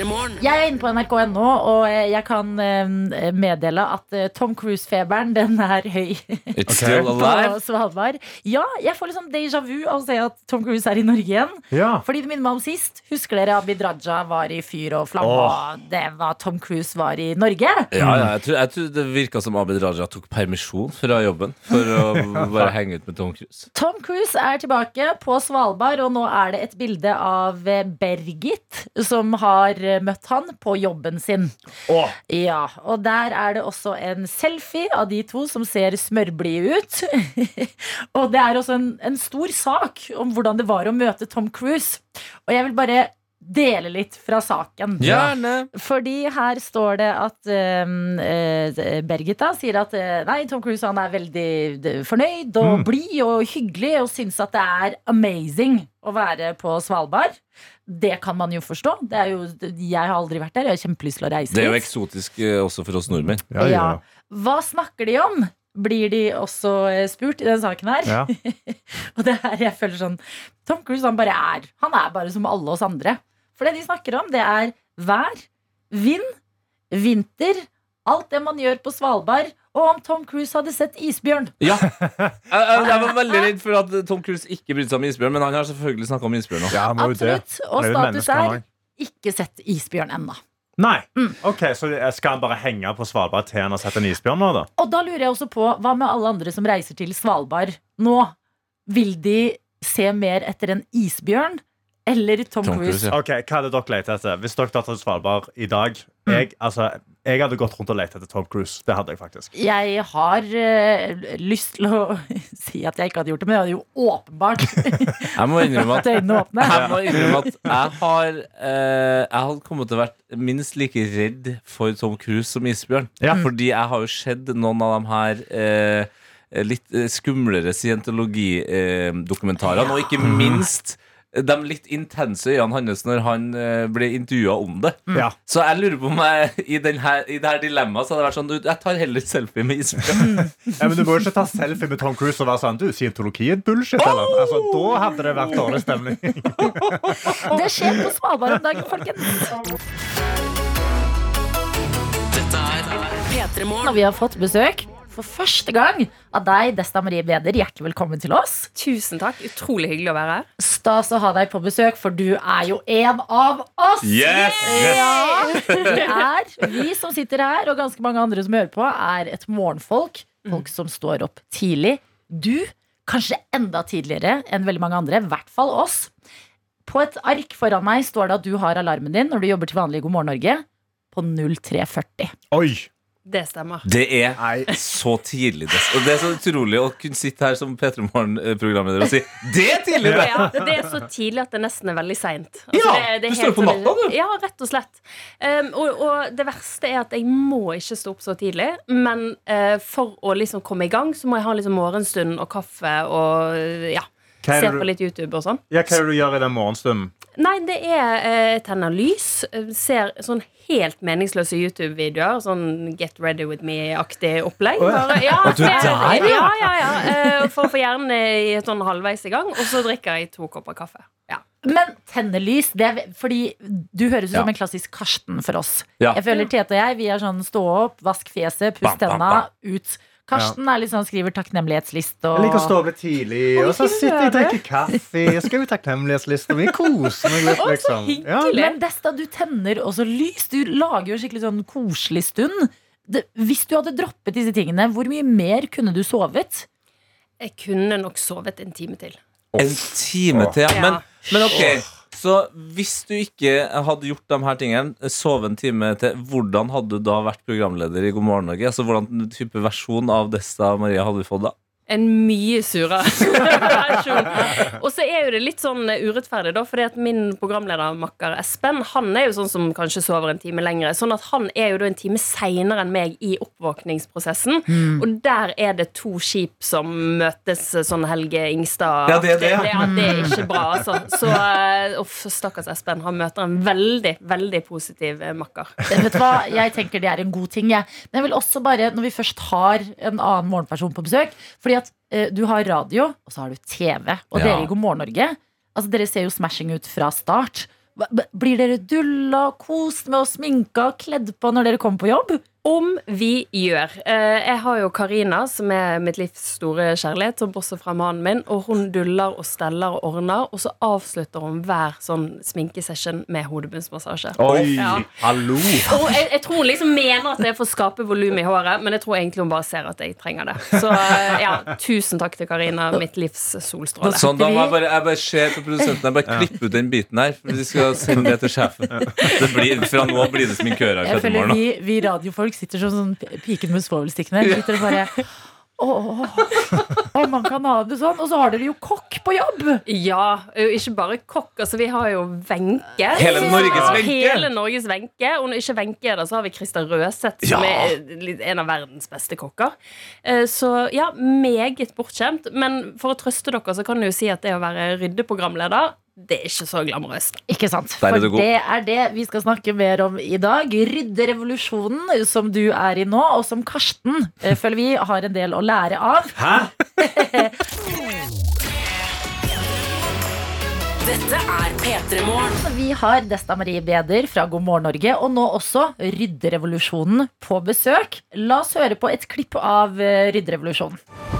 Speaker 2: Jeg er inne på nrk.no, og eh, jeg kan eh, meddele at eh, Tom Cruise-feberen den er høy
Speaker 3: It's
Speaker 4: still [laughs]
Speaker 3: still
Speaker 2: på
Speaker 3: alive.
Speaker 2: Svalbard. Ja, jeg får liksom déjà vu av å se at Tom Cruise er i Norge igjen.
Speaker 4: Ja.
Speaker 2: Fordi det minner meg om sist. Husker dere Abid Raja var i fyr og flamme? Oh. Det var Tom Cruise var i Norge.
Speaker 3: Ja, ja, jeg, tror, jeg tror det virka som Abid Raja tok permisjon fra jobben for å [laughs] bare henge ut med Tom Cruise.
Speaker 2: Tom Cruise er tilbake på Svalbard, og nå er det et bilde av Bergit som har møtt han på jobben sin.
Speaker 4: Åh,
Speaker 2: Ja, og der er det også en selfie av de to som ser smørblide ut. [laughs] og det er også en, en stor sak om hvordan det var å møte Tom Cruise. Og jeg vil bare dele litt fra saken.
Speaker 3: Gjerne.
Speaker 2: Fordi her står det at uh, Bergita sier at uh, nei, Tom Cruise han er veldig fornøyd og
Speaker 4: Mm.
Speaker 2: blid og hyggelig og syns at det er amazing å være på Svalbard. Det kan man jo forstå. Det er jo, jeg har aldri vært der. Jeg har kjempelyst til å reise
Speaker 3: Det er jo eksotisk eh, også for oss nordmenn.
Speaker 4: ja, ja.
Speaker 2: Hva snakker de om? Blir de også spurt i den saken her?
Speaker 4: ja. [laughs]
Speaker 2: Og det er jeg føler sånn Tom Cruise han bare er Han er bare som alle oss andre. For det de snakker om, det er vær, vind, vinter, alt det man gjør på Svalbard, og om Tom Cruise hadde sett isbjørn.
Speaker 3: Ja. [laughs] Jeg, jeg, jeg var veldig redd for at Tom Cruise ikke brydde seg om isbjørn, men han har selvfølgelig snakka om isbjørn nå.
Speaker 4: ja han må jo det.
Speaker 2: Absolutt. Og
Speaker 4: Han er jo et
Speaker 2: status
Speaker 4: menneske, han
Speaker 2: er ikke sett isbjørn ennå.
Speaker 4: Nei.
Speaker 2: Mm.
Speaker 4: Ok, Så skal han bare henge på Svalbard til han har sett en isbjørn nå, da?
Speaker 2: Og da lurer jeg også på, hva med alle andre som reiser til Svalbard nå? Vil de se mer etter en isbjørn eller Tom,
Speaker 3: Tom
Speaker 2: Cruise?
Speaker 3: Cruise, ja.
Speaker 4: Ok, Hva hadde dere lett etter? Hvis dere drar til Svalbard i dag jeg, altså, jeg hadde gått rundt og lett etter Tom Cruise. Det hadde jeg faktisk.
Speaker 2: Jeg har uh, lyst til å [laughs] si at jeg ikke hadde gjort det, men jeg hadde jo åpenbart [laughs]
Speaker 3: Jeg må innrømme at jeg må innrømme at jeg har uh, Jeg hadde kommet til å vært minst like redd for Tom Cruise som isbjørn.
Speaker 4: Ja.
Speaker 3: Fordi jeg har jo sett noen av de her uh, litt skumlere scientologidokumentarene, og ikke minst de litt intense øynene hans når han blir ble intervjua om det.
Speaker 4: Ja.
Speaker 3: Så jeg lurer på om jeg i, den i det her dilemmaet så hadde det vært sånn du, Jeg tar heller selfie med isbjørn.
Speaker 4: Ja, men Du må jo ikke ta selfie med Tom Cruise og være sånn Du, scientologi er bullshit, eller? Altså, Da hadde det vært dårlig stemning. [laughs]
Speaker 2: Det skjer på Svalbard om dagen, folkens.
Speaker 1: Dette er P3
Speaker 2: Og vi har fått besøk for første gang av deg, Desta Marie Beder. Hjertelig velkommen til oss.
Speaker 6: Tusen takk. Utrolig hyggelig å være her.
Speaker 2: Stas å ha deg på besøk, for du er jo en av oss.
Speaker 3: Yes! yes!
Speaker 2: Ja, vi er, vi som sitter her, og ganske mange andre som hører på, er et morgenfolk. Folk som står opp tidlig. Du kanskje enda tidligere enn veldig mange andre, i hvert fall oss. På et ark foran meg står det at du har alarmen din når du jobber til vanlig i God morgen Norge på 0340.
Speaker 4: Oi!
Speaker 6: Det stemmer.
Speaker 3: Det er
Speaker 4: Nei.
Speaker 3: så tidlig. Det, og det er så utrolig å kunne sitte her som P3 Morgen-programleder og si Det er tidlig! det!»
Speaker 6: Ja, det er så tidlig at det nesten er veldig seint.
Speaker 3: Ja, du står opp på natta, du.
Speaker 6: Ja, rett og slett. Um, og, og det verste er at jeg må ikke stå opp så tidlig. Men uh, for å liksom komme i gang, så må jeg ha liksom morgenstund og kaffe og ja, se på litt YouTube og sånn.
Speaker 4: ja, hva er det du gjør i den morgenstunden?
Speaker 6: Nei, det er eh, tenner lys. eh, Ser sånn helt meningsløse YouTube-videoer. Sånn Get ready with me-aktig opplegg.
Speaker 4: Å, ja.
Speaker 6: Ja,
Speaker 3: du er der,
Speaker 6: ja, ja, ja. eh, For å få hjernen i sånn halvveis i gang. Og så drikker jeg to kopper kaffe. Ja.
Speaker 2: Men tennelys, det er, fordi du høres ut
Speaker 3: Ja.
Speaker 2: som en klassisk Karsten for oss.
Speaker 3: Ja.
Speaker 2: Jeg føler Tete og jeg, vi er sånn stå opp, vask fjeset, puss tenna, ut. Karsten er litt sånn skriver takknemlighetsliste og
Speaker 4: Jeg liker å stå opp litt tidlig, og så sitter jeg og drikker kaffe. Jeg skriver takknemlighetsliste mi. koser meg litt, liksom. Ja.
Speaker 2: Men Desta, du tenner også lys. Du lager jo skikkelig sånn koselig stund. Det, hvis du hadde droppet disse tingene, hvor mye mer kunne du sovet?
Speaker 6: Jeg kunne nok sovet en time til.
Speaker 3: En time til, ja.
Speaker 6: Ja.
Speaker 3: Men, men ok, så hvis du ikke hadde gjort de her tingene, sove en time til, hvordan hadde du da vært programleder i God morgen Norge? Altså, Hvordan type versjon av Desta Maria hadde vi fått da?
Speaker 6: En mye surere [laughs] versjon. Og så er jo det litt sånn urettferdig, da, fordi at min programledermakker Espen Han er jo sånn som kanskje sover en time lengre. Sånn at han er jo da en time seinere enn meg i oppvåkningsprosessen. Og der er det to skip som møtes, sånn Helge Ingstad
Speaker 3: Ja, det er det, ja.
Speaker 6: det, ja, det er ikke bra, [laughs] altså. Så eh, uff, stakkars Espen. Han møter en veldig, veldig positiv eh, makker.
Speaker 2: Det- Vet du hva? Jeg tenker det er en god ting. Jeg. Men jeg vil også bare, når vi først har en annen morgenperson på besøk Fordi at eh, du har radio, og så har du TV. Og
Speaker 3: Ja.
Speaker 2: dere i God morgen Norge, altså dere ser jo smashing ut fra start. Hva- b- Blir dere dulla, kost med og sminka og kledd på når dere kommer på jobb?
Speaker 6: Om vi gjør. Eh, jeg har jo Karina, som er mitt livs store kjærlighet, som bosser fra mannen min, og hun duller og steller og ordner, og så avslutter hun hver sånn sminkesession med hodebunnsmassasje.
Speaker 4: Oi,
Speaker 6: Ja.
Speaker 4: hallo!
Speaker 6: Og jeg, jeg tror hun liksom mener at det er for å skape volum i håret, men jeg tror egentlig hun bare ser at jeg trenger det. Så eh, ja, tusen takk til Karina, mitt livs solstråle.
Speaker 3: Sånn, da må jeg bare, jeg bare ser på produsenten Jeg bare klipper ut den biten her, for vi skal sende det til sjefen. Det blir, fra nå blir det sminkører i
Speaker 2: Jeg føler vi, vi radiofolk sitter som sånn piken med svovelstikkene. Sitter og bare Åh, man kan ha det sånn. Og så har dere jo kokk på jobb!
Speaker 6: Ja, ikke bare kokk. Altså, vi har jo Wenche.
Speaker 3: Hele Norges Wenche.
Speaker 6: Hele Norges Wenche. Og når ikke Wenche er der, så har vi Christer Røseth, som
Speaker 3: Ja.
Speaker 6: er en av verdens beste kokker. Eh, Så ja, meget bortskjemt. Men for å trøste dere, så kan du jo si at det å være ryddeprogramleder, det er ikke så glamorøst.
Speaker 2: Ikke sant? For
Speaker 3: det,
Speaker 2: det er det vi skal snakke mer om i dag. Rydderevolusjonen som du er i nå, og som Karsten eh, føler vi har en del å lære av.
Speaker 4: Hæ? [laughs]
Speaker 1: Dette er P3 Morgen.
Speaker 2: Vi har Desta Marie Beder fra God morgen Norge, og nå også Rydderevolusjonen på besøk. La oss høre på et klipp av eh, Rydderevolusjonen.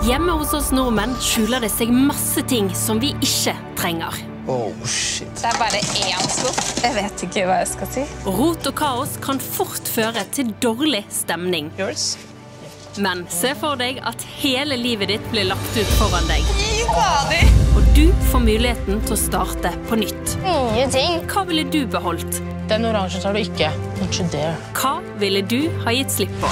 Speaker 6: Hjemme hos oss nordmenn skjuler det seg masse ting som vi ikke trenger.
Speaker 7: Det er bare én skuff. Jeg vet ikke hva jeg skal si.
Speaker 6: Rot og kaos kan fort føre til dårlig stemning.
Speaker 7: Yours?
Speaker 6: Men se for deg at hele livet ditt blir lagt ut foran deg. Og du får muligheten til å starte på nytt.
Speaker 7: Nye ting.
Speaker 6: Hva ville du beholdt?
Speaker 8: Den oransje tar du ikke.
Speaker 6: Hva ville du ha gitt slipp på?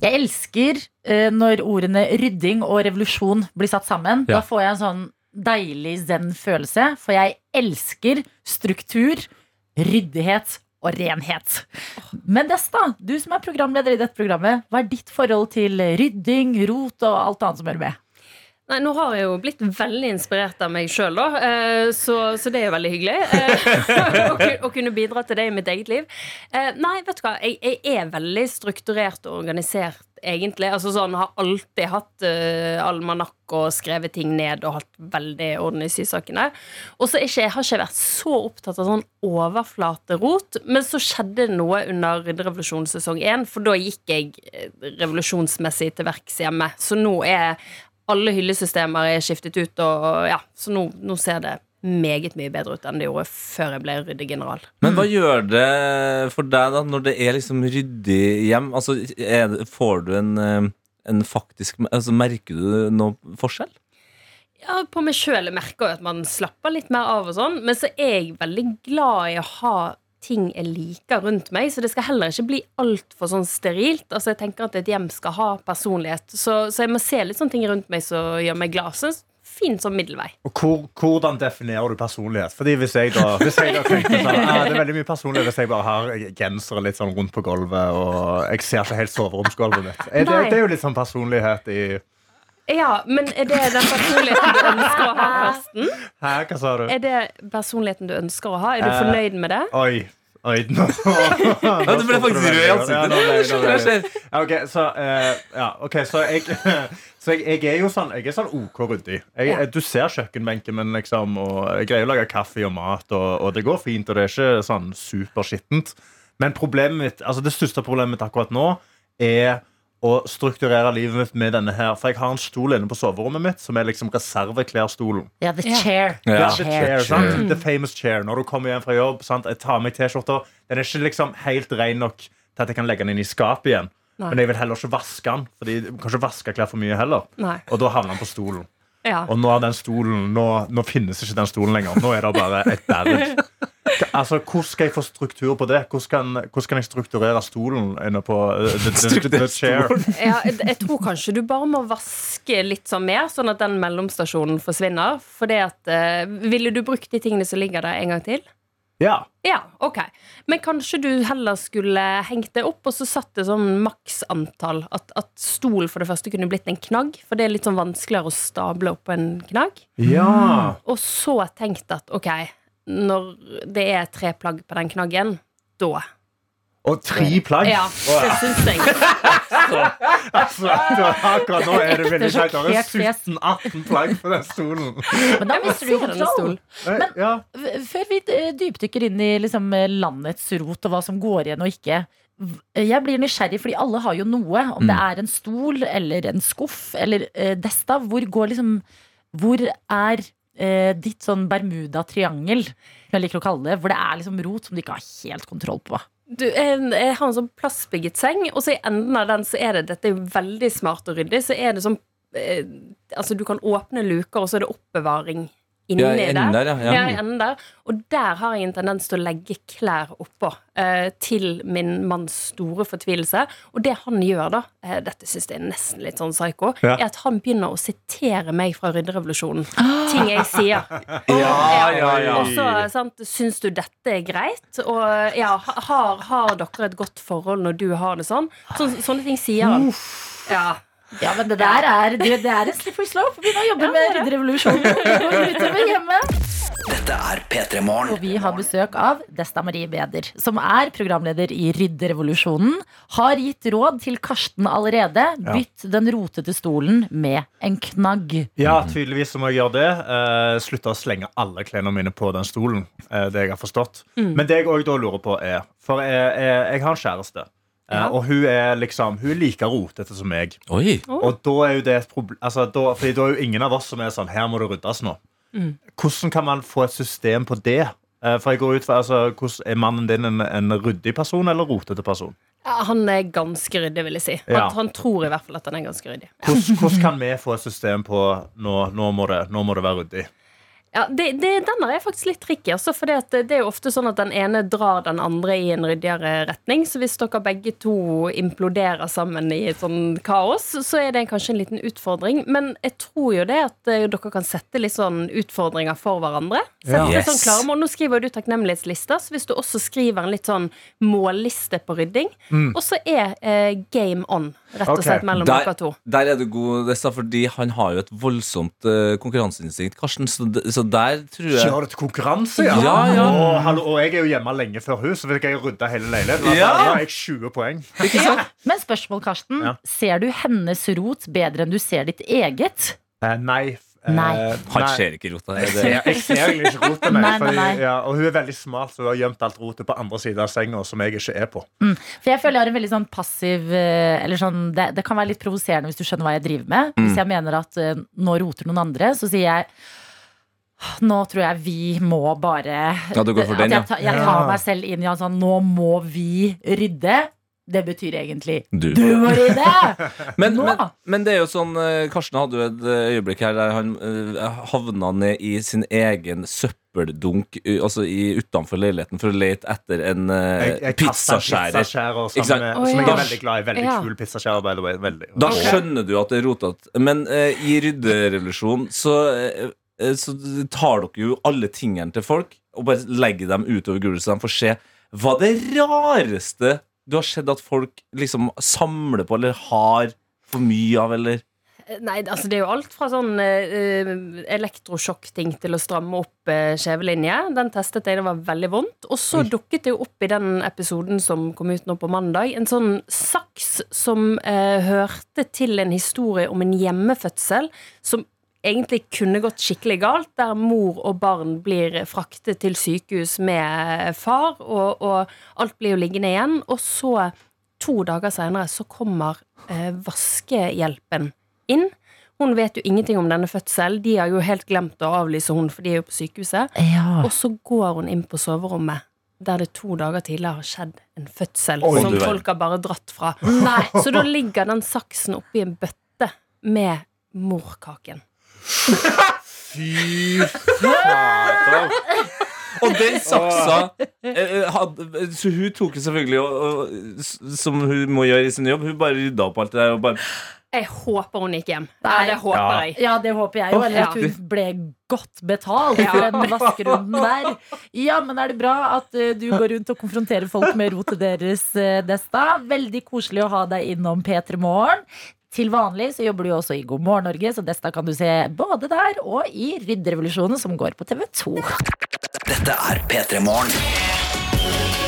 Speaker 2: Jeg elsker når ordene rydding og revolusjon blir satt sammen.
Speaker 3: Ja.
Speaker 2: Da får jeg en sånn deilig zen-følelse, for jeg elsker struktur, ryddighet og renhet. Men Desta, du som er programleder i dette programmet, hva er ditt forhold til rydding, rot og alt annet som hører med?
Speaker 6: Nei, Nå har jeg jo blitt veldig inspirert av meg sjøl, da. eh, Så, så det er jo veldig hyggelig. eh, [laughs] Å kunne bidra til det i mitt eget liv. Eh, Nei, vet du hva. Jeg, jeg er veldig strukturert og organisert, egentlig. Altså sånn, Har alltid hatt uh, almanakk og skrevet ting ned og hatt veldig orden i sysakene. Og så har jeg ikke vært så opptatt av sånn overflaterot. Men så skjedde det noe under revolusjonssesong sesong én, for da gikk jeg eh, revolusjonsmessig til verks hjemme. Så nå er alle hyllesystemer er skiftet ut, og ja, så nå, nå ser det meget mye bedre ut enn det gjorde før jeg ble ryddegeneral.
Speaker 3: Men hva gjør det for deg da når det er liksom ryddig hjem? Altså, er det, får du en, eh, en faktisk altså, Merker du noe forskjell?
Speaker 6: Ja, På meg sjøl merker jeg at man slapper litt mer av, og sånn men så er jeg veldig glad i å ha ting jeg liker rundt meg, så det skal heller ikke bli altfor sånn sterilt. Altså Jeg tenker at et hjem skal ha personlighet, så, så jeg må se litt sånne ting rundt meg som gjør meg glad. Så fin som middelvei.
Speaker 4: Og hvor, hvordan definerer du personlighet? Fordi Hvis jeg da, hvis jeg da tenker sånn, ah, Det er veldig mye personlighet hvis jeg bare har gensere litt sånn rundt på gulvet og jeg ser ikke helt soveromsgulvet mitt. Er det, det er jo litt sånn personlighet i
Speaker 6: Ja, men er det den personligheten du ønsker å ha, Karsten?
Speaker 4: Hæ, hva sa du?
Speaker 6: Er det personligheten du ønsker å ha? Er du
Speaker 4: Eh,
Speaker 6: fornøyd med det?
Speaker 4: Oi. Oi, [laughs] [laughs] nå
Speaker 3: Ja, du ble faktisk rød i ansiktet.
Speaker 4: Ja, så, eh, ja, ok, så jeg [laughs] Så jeg, jeg er jo sånn Jeg er sånn OK ryddig. Du ser kjøkkenbenken min, liksom, og jeg greier å lage kaffe og mat, og, og det går fint, og det er ikke sånn superskittent. Men problemet mitt, altså det største problemet mitt akkurat nå er å strukturere livet mitt med denne her. For jeg har en stol inne på soverommet mitt som er liksom reserveklærstolen.
Speaker 2: Ja, the chair.
Speaker 3: Yeah.
Speaker 4: The chair, sant? The famous chair. Når du kommer hjem fra jobb, sant? jeg tar meg T-skjorta. Den er ikke liksom helt ren nok til at jeg kan legge den inn i skapet igjen.
Speaker 6: Nei.
Speaker 4: Men jeg vil heller ikke vaske den, Fordi jeg kan ikke vaske klær for mye heller.
Speaker 6: Nei.
Speaker 4: Og da havner den på stolen.
Speaker 6: Ja.
Speaker 4: Og nå er den stolen Nå, nå finnes ikke den stolen lenger. Nå er det bare et berg. [laughs] Altså, Hvordan skal jeg få struktur på det? Hvordan kan, hvordan kan jeg strukturere stolen inne på uh, the, the, the, the chair? [laughs]
Speaker 6: Ja, jeg, tror kanskje du bare må vaske litt sånn mer, sånn at den mellomstasjonen forsvinner. For det at uh, Ville du brukt de tingene som ligger der, en gang til?
Speaker 4: Ja.
Speaker 6: Ja, ok. Men kanskje du heller skulle hengt det opp, og så satt det sånn maksantall. At, at stol for det første kunne blitt en knagg, for det er litt sånn vanskeligere å stable opp på en knagg.
Speaker 4: ja.
Speaker 6: Og så tenkt at ok, når det er tre plagg på den knaggen, da
Speaker 4: Og tre plagg.
Speaker 6: Ja, det syns jeg. [laughs]
Speaker 4: Altså, da- akkurat nå er det veldig
Speaker 2: Ekte
Speaker 4: å Det er 17-18 plagg på den stolen.
Speaker 2: Men da mister du kontroll.
Speaker 6: stol.
Speaker 4: Eh, Ja.
Speaker 2: Før vi eh, dypdykker inn i liksom, eh, landets rot og hva som går igjen og ikke. Jeg blir nysgjerrig, fordi alle har jo noe. Om det er en stol eller en skuff eller desta. destav. Hvor går liksom Hvor er eh, ditt sånn Bermuda-triangel, som jeg liker å kalle det, hvor det er liksom rot som du ikke har helt kontroll på?
Speaker 6: Du, jeg, har en sånn plastbygget seng, og så i enden av den så er det Dette er veldig smart og ryddig. Så er det sånn eh, Altså, du kan åpne luker, og så er det oppbevaring inni
Speaker 3: Ja, der, ja. Ja.
Speaker 6: Ja, der. Og der har jeg en tendens til å legge klær oppå. Eh, til min manns store fortvilelse. Og det han gjør, da, eh, dette syns jeg er nesten litt sånn psycho,
Speaker 4: Ja.
Speaker 6: er at han begynner å sitere meg fra rydderevolusjonen. Ting jeg sier. [laughs]
Speaker 3: Ja, ja, ja.
Speaker 6: Og så, sant, syns du dette er greit? Og ja, har, har dere et godt forhold når du har det sånn? Så, sånne ting sier han. Ja.
Speaker 2: Ja, men det der er, det, det er en slippery slope. Begynn [laughs] å jobbe med rydderevolusjonen. Utover hjemmet.
Speaker 9: Dette er P3 Morgen.
Speaker 2: Og vi har besøk av Desta Marie Beder, som er programleder i Rydderevolusjonen. Har gitt råd til Karsten allerede. Bytt den rotete stolen med en knagg.
Speaker 4: Ja, tydeligvis må jeg gjøre det. Uh, slutte å slenge alle klærne mine på den stolen. eh, det jeg har forstått. Men det jeg òg da lurer på, er For jeg, jeg, jeg har en kjæreste. Eh,
Speaker 6: Ja.
Speaker 4: Og hun er liksom Hun er like rotete som meg.
Speaker 3: Oi.
Speaker 4: Og da er jo det et problem altså, da, Fordi da er jo ingen av oss som er sånn Her må det ryddes nå. Hvordan kan man få et system på det? Eh, For jeg går ut fra, altså, hvordan, Er mannen din en, en ryddig person eller rotete person?
Speaker 6: Ja, Han er ganske ryddig, vil jeg si. Han,
Speaker 4: Ja.
Speaker 6: han tror i hvert fall at han er ganske ryddig.
Speaker 4: Hvordan, hvordan kan vi få et system på nå, nå, må, det, nå må det være ryddig?
Speaker 6: Ja, det, det, Den er faktisk litt tricky. Altså, for det, det er jo ofte sånn at den ene drar den andre i en ryddigere retning. Så hvis dere begge to imploderer sammen i et sånn kaos, så er det kanskje en liten utfordring. Men jeg tror jo det at eh, dere kan sette litt sånn utfordringer for hverandre. Sette
Speaker 4: Ja.
Speaker 6: sånn klare mål. Nå skriver du takknemlighetslister, så hvis du også skriver en litt sånn målliste på rydding, og så er eh, game on, rett og slett, mellom
Speaker 3: Der,
Speaker 6: dere to.
Speaker 3: der er du god, Dessa, fordi han har jo et voldsomt uh, konkurranseinstinkt, Karsten. Så, så der tror jeg
Speaker 4: Kjører du til konkurranse, ja?
Speaker 3: Ja, ja.
Speaker 4: Og, hallo, og jeg er jo hjemme lenge før hun, så fikk jeg rydda hele leiligheten.
Speaker 3: Ja.
Speaker 4: Da har jeg 20 poeng.
Speaker 3: Ikke sant?
Speaker 2: Men spørsmål, Karsten.
Speaker 4: Ja.
Speaker 2: Ser du hennes rot bedre enn du ser ditt eget?
Speaker 4: Eh, nei. Eh,
Speaker 2: Nei.
Speaker 3: Han ser ikke rota.
Speaker 4: Jeg ser, jeg ser egentlig ikke rotet, nei,
Speaker 2: Nei, nei.
Speaker 4: Ja, og hun er veldig smart, så hun har gjemt alt rotet på andre siden av senga, som jeg ikke er på.
Speaker 2: For jeg føler jeg har en veldig sånn passiv eh, Eller sånn, det, det kan være litt provoserende hvis du skjønner hva jeg driver med.
Speaker 3: Mm.
Speaker 2: Hvis jeg mener at uh, nå roter noen andre, så sier jeg nå tror jeg vi må bare
Speaker 3: Ja, du går for den, ja.
Speaker 2: jeg, tar- jeg tar meg selv inn i en sånn Nå må vi rydde. Det betyr egentlig
Speaker 3: du.
Speaker 2: du i det [laughs]
Speaker 3: Men, men, men det er jo sånn eh, Karsten hadde jo et eh, øyeblikk her der han uh, havna ned i sin egen søppeldunk uh, Altså i utenfor leiligheten for å lete etter en uh, pizzaskjærer.
Speaker 4: Som,
Speaker 3: Ikke sant?
Speaker 4: sammen med,
Speaker 6: Å,
Speaker 4: som jeg er veldig glad i. Veldig
Speaker 6: Ja.
Speaker 4: kul pizzaskjærer, by the way. Veldig.
Speaker 3: Da skjønner du at det er rotete. Men uh, i rydderevolusjon så, eh, eh, så tar dere jo alle tingene til folk og bare legger dem utover gulvet, så de får se hva det rareste du har sett at folk liksom samler på eller har for mye av, eller
Speaker 6: Nei, altså det er jo alt fra sånn uh, elektrosjokkting til å stramme opp uh, skjevelinje. Den testet jeg, det var veldig vondt. Og så dukket det jo opp i den episoden som kom ut nå på mandag, en sånn saks som uh, hørte til en historie om en hjemmefødsel som egentlig kunne gått skikkelig galt, der mor og barn blir fraktet til sykehus med far, og, og alt blir jo liggende igjen. Og så, to dager senere, så kommer eh, vaskehjelpen inn. Hun vet jo ingenting om denne fødselen. De har jo helt glemt å avlyse hun, for de er jo på sykehuset.
Speaker 2: Ja.
Speaker 6: Og så går hun inn på soverommet, der det to dager tidligere har skjedd en fødsel
Speaker 3: Oi,
Speaker 6: som folk har bare dratt fra. Nei, Så da ligger den saksen oppi en bøtte med morkaken. [laughs]
Speaker 4: Fy faen.
Speaker 3: Og den saksa eh, hadde, Så hun tok jo selvfølgelig og, og, Som hun må gjøre i sin jobb. Hun bare rydda opp alt det der. Og bare,
Speaker 6: Jeg håper hun gikk hjem.
Speaker 2: Nei.
Speaker 6: Det håper
Speaker 4: Ja.
Speaker 6: jeg.
Speaker 2: Ja, det håper jeg jo. Eller at hun ble godt betalt for den vaskerunden der. Ja, men er det bra at eh, du går rundt og konfronterer folk med rotet deres, uh, Desta? Veldig koselig å ha deg innom P3 Morgen. Til vanlig så jobber du jo også i God morgen Norge, så Desta kan du se både der og i Rydderevolusjonen, som går på TV 2.
Speaker 9: Dette er P3 Morgen.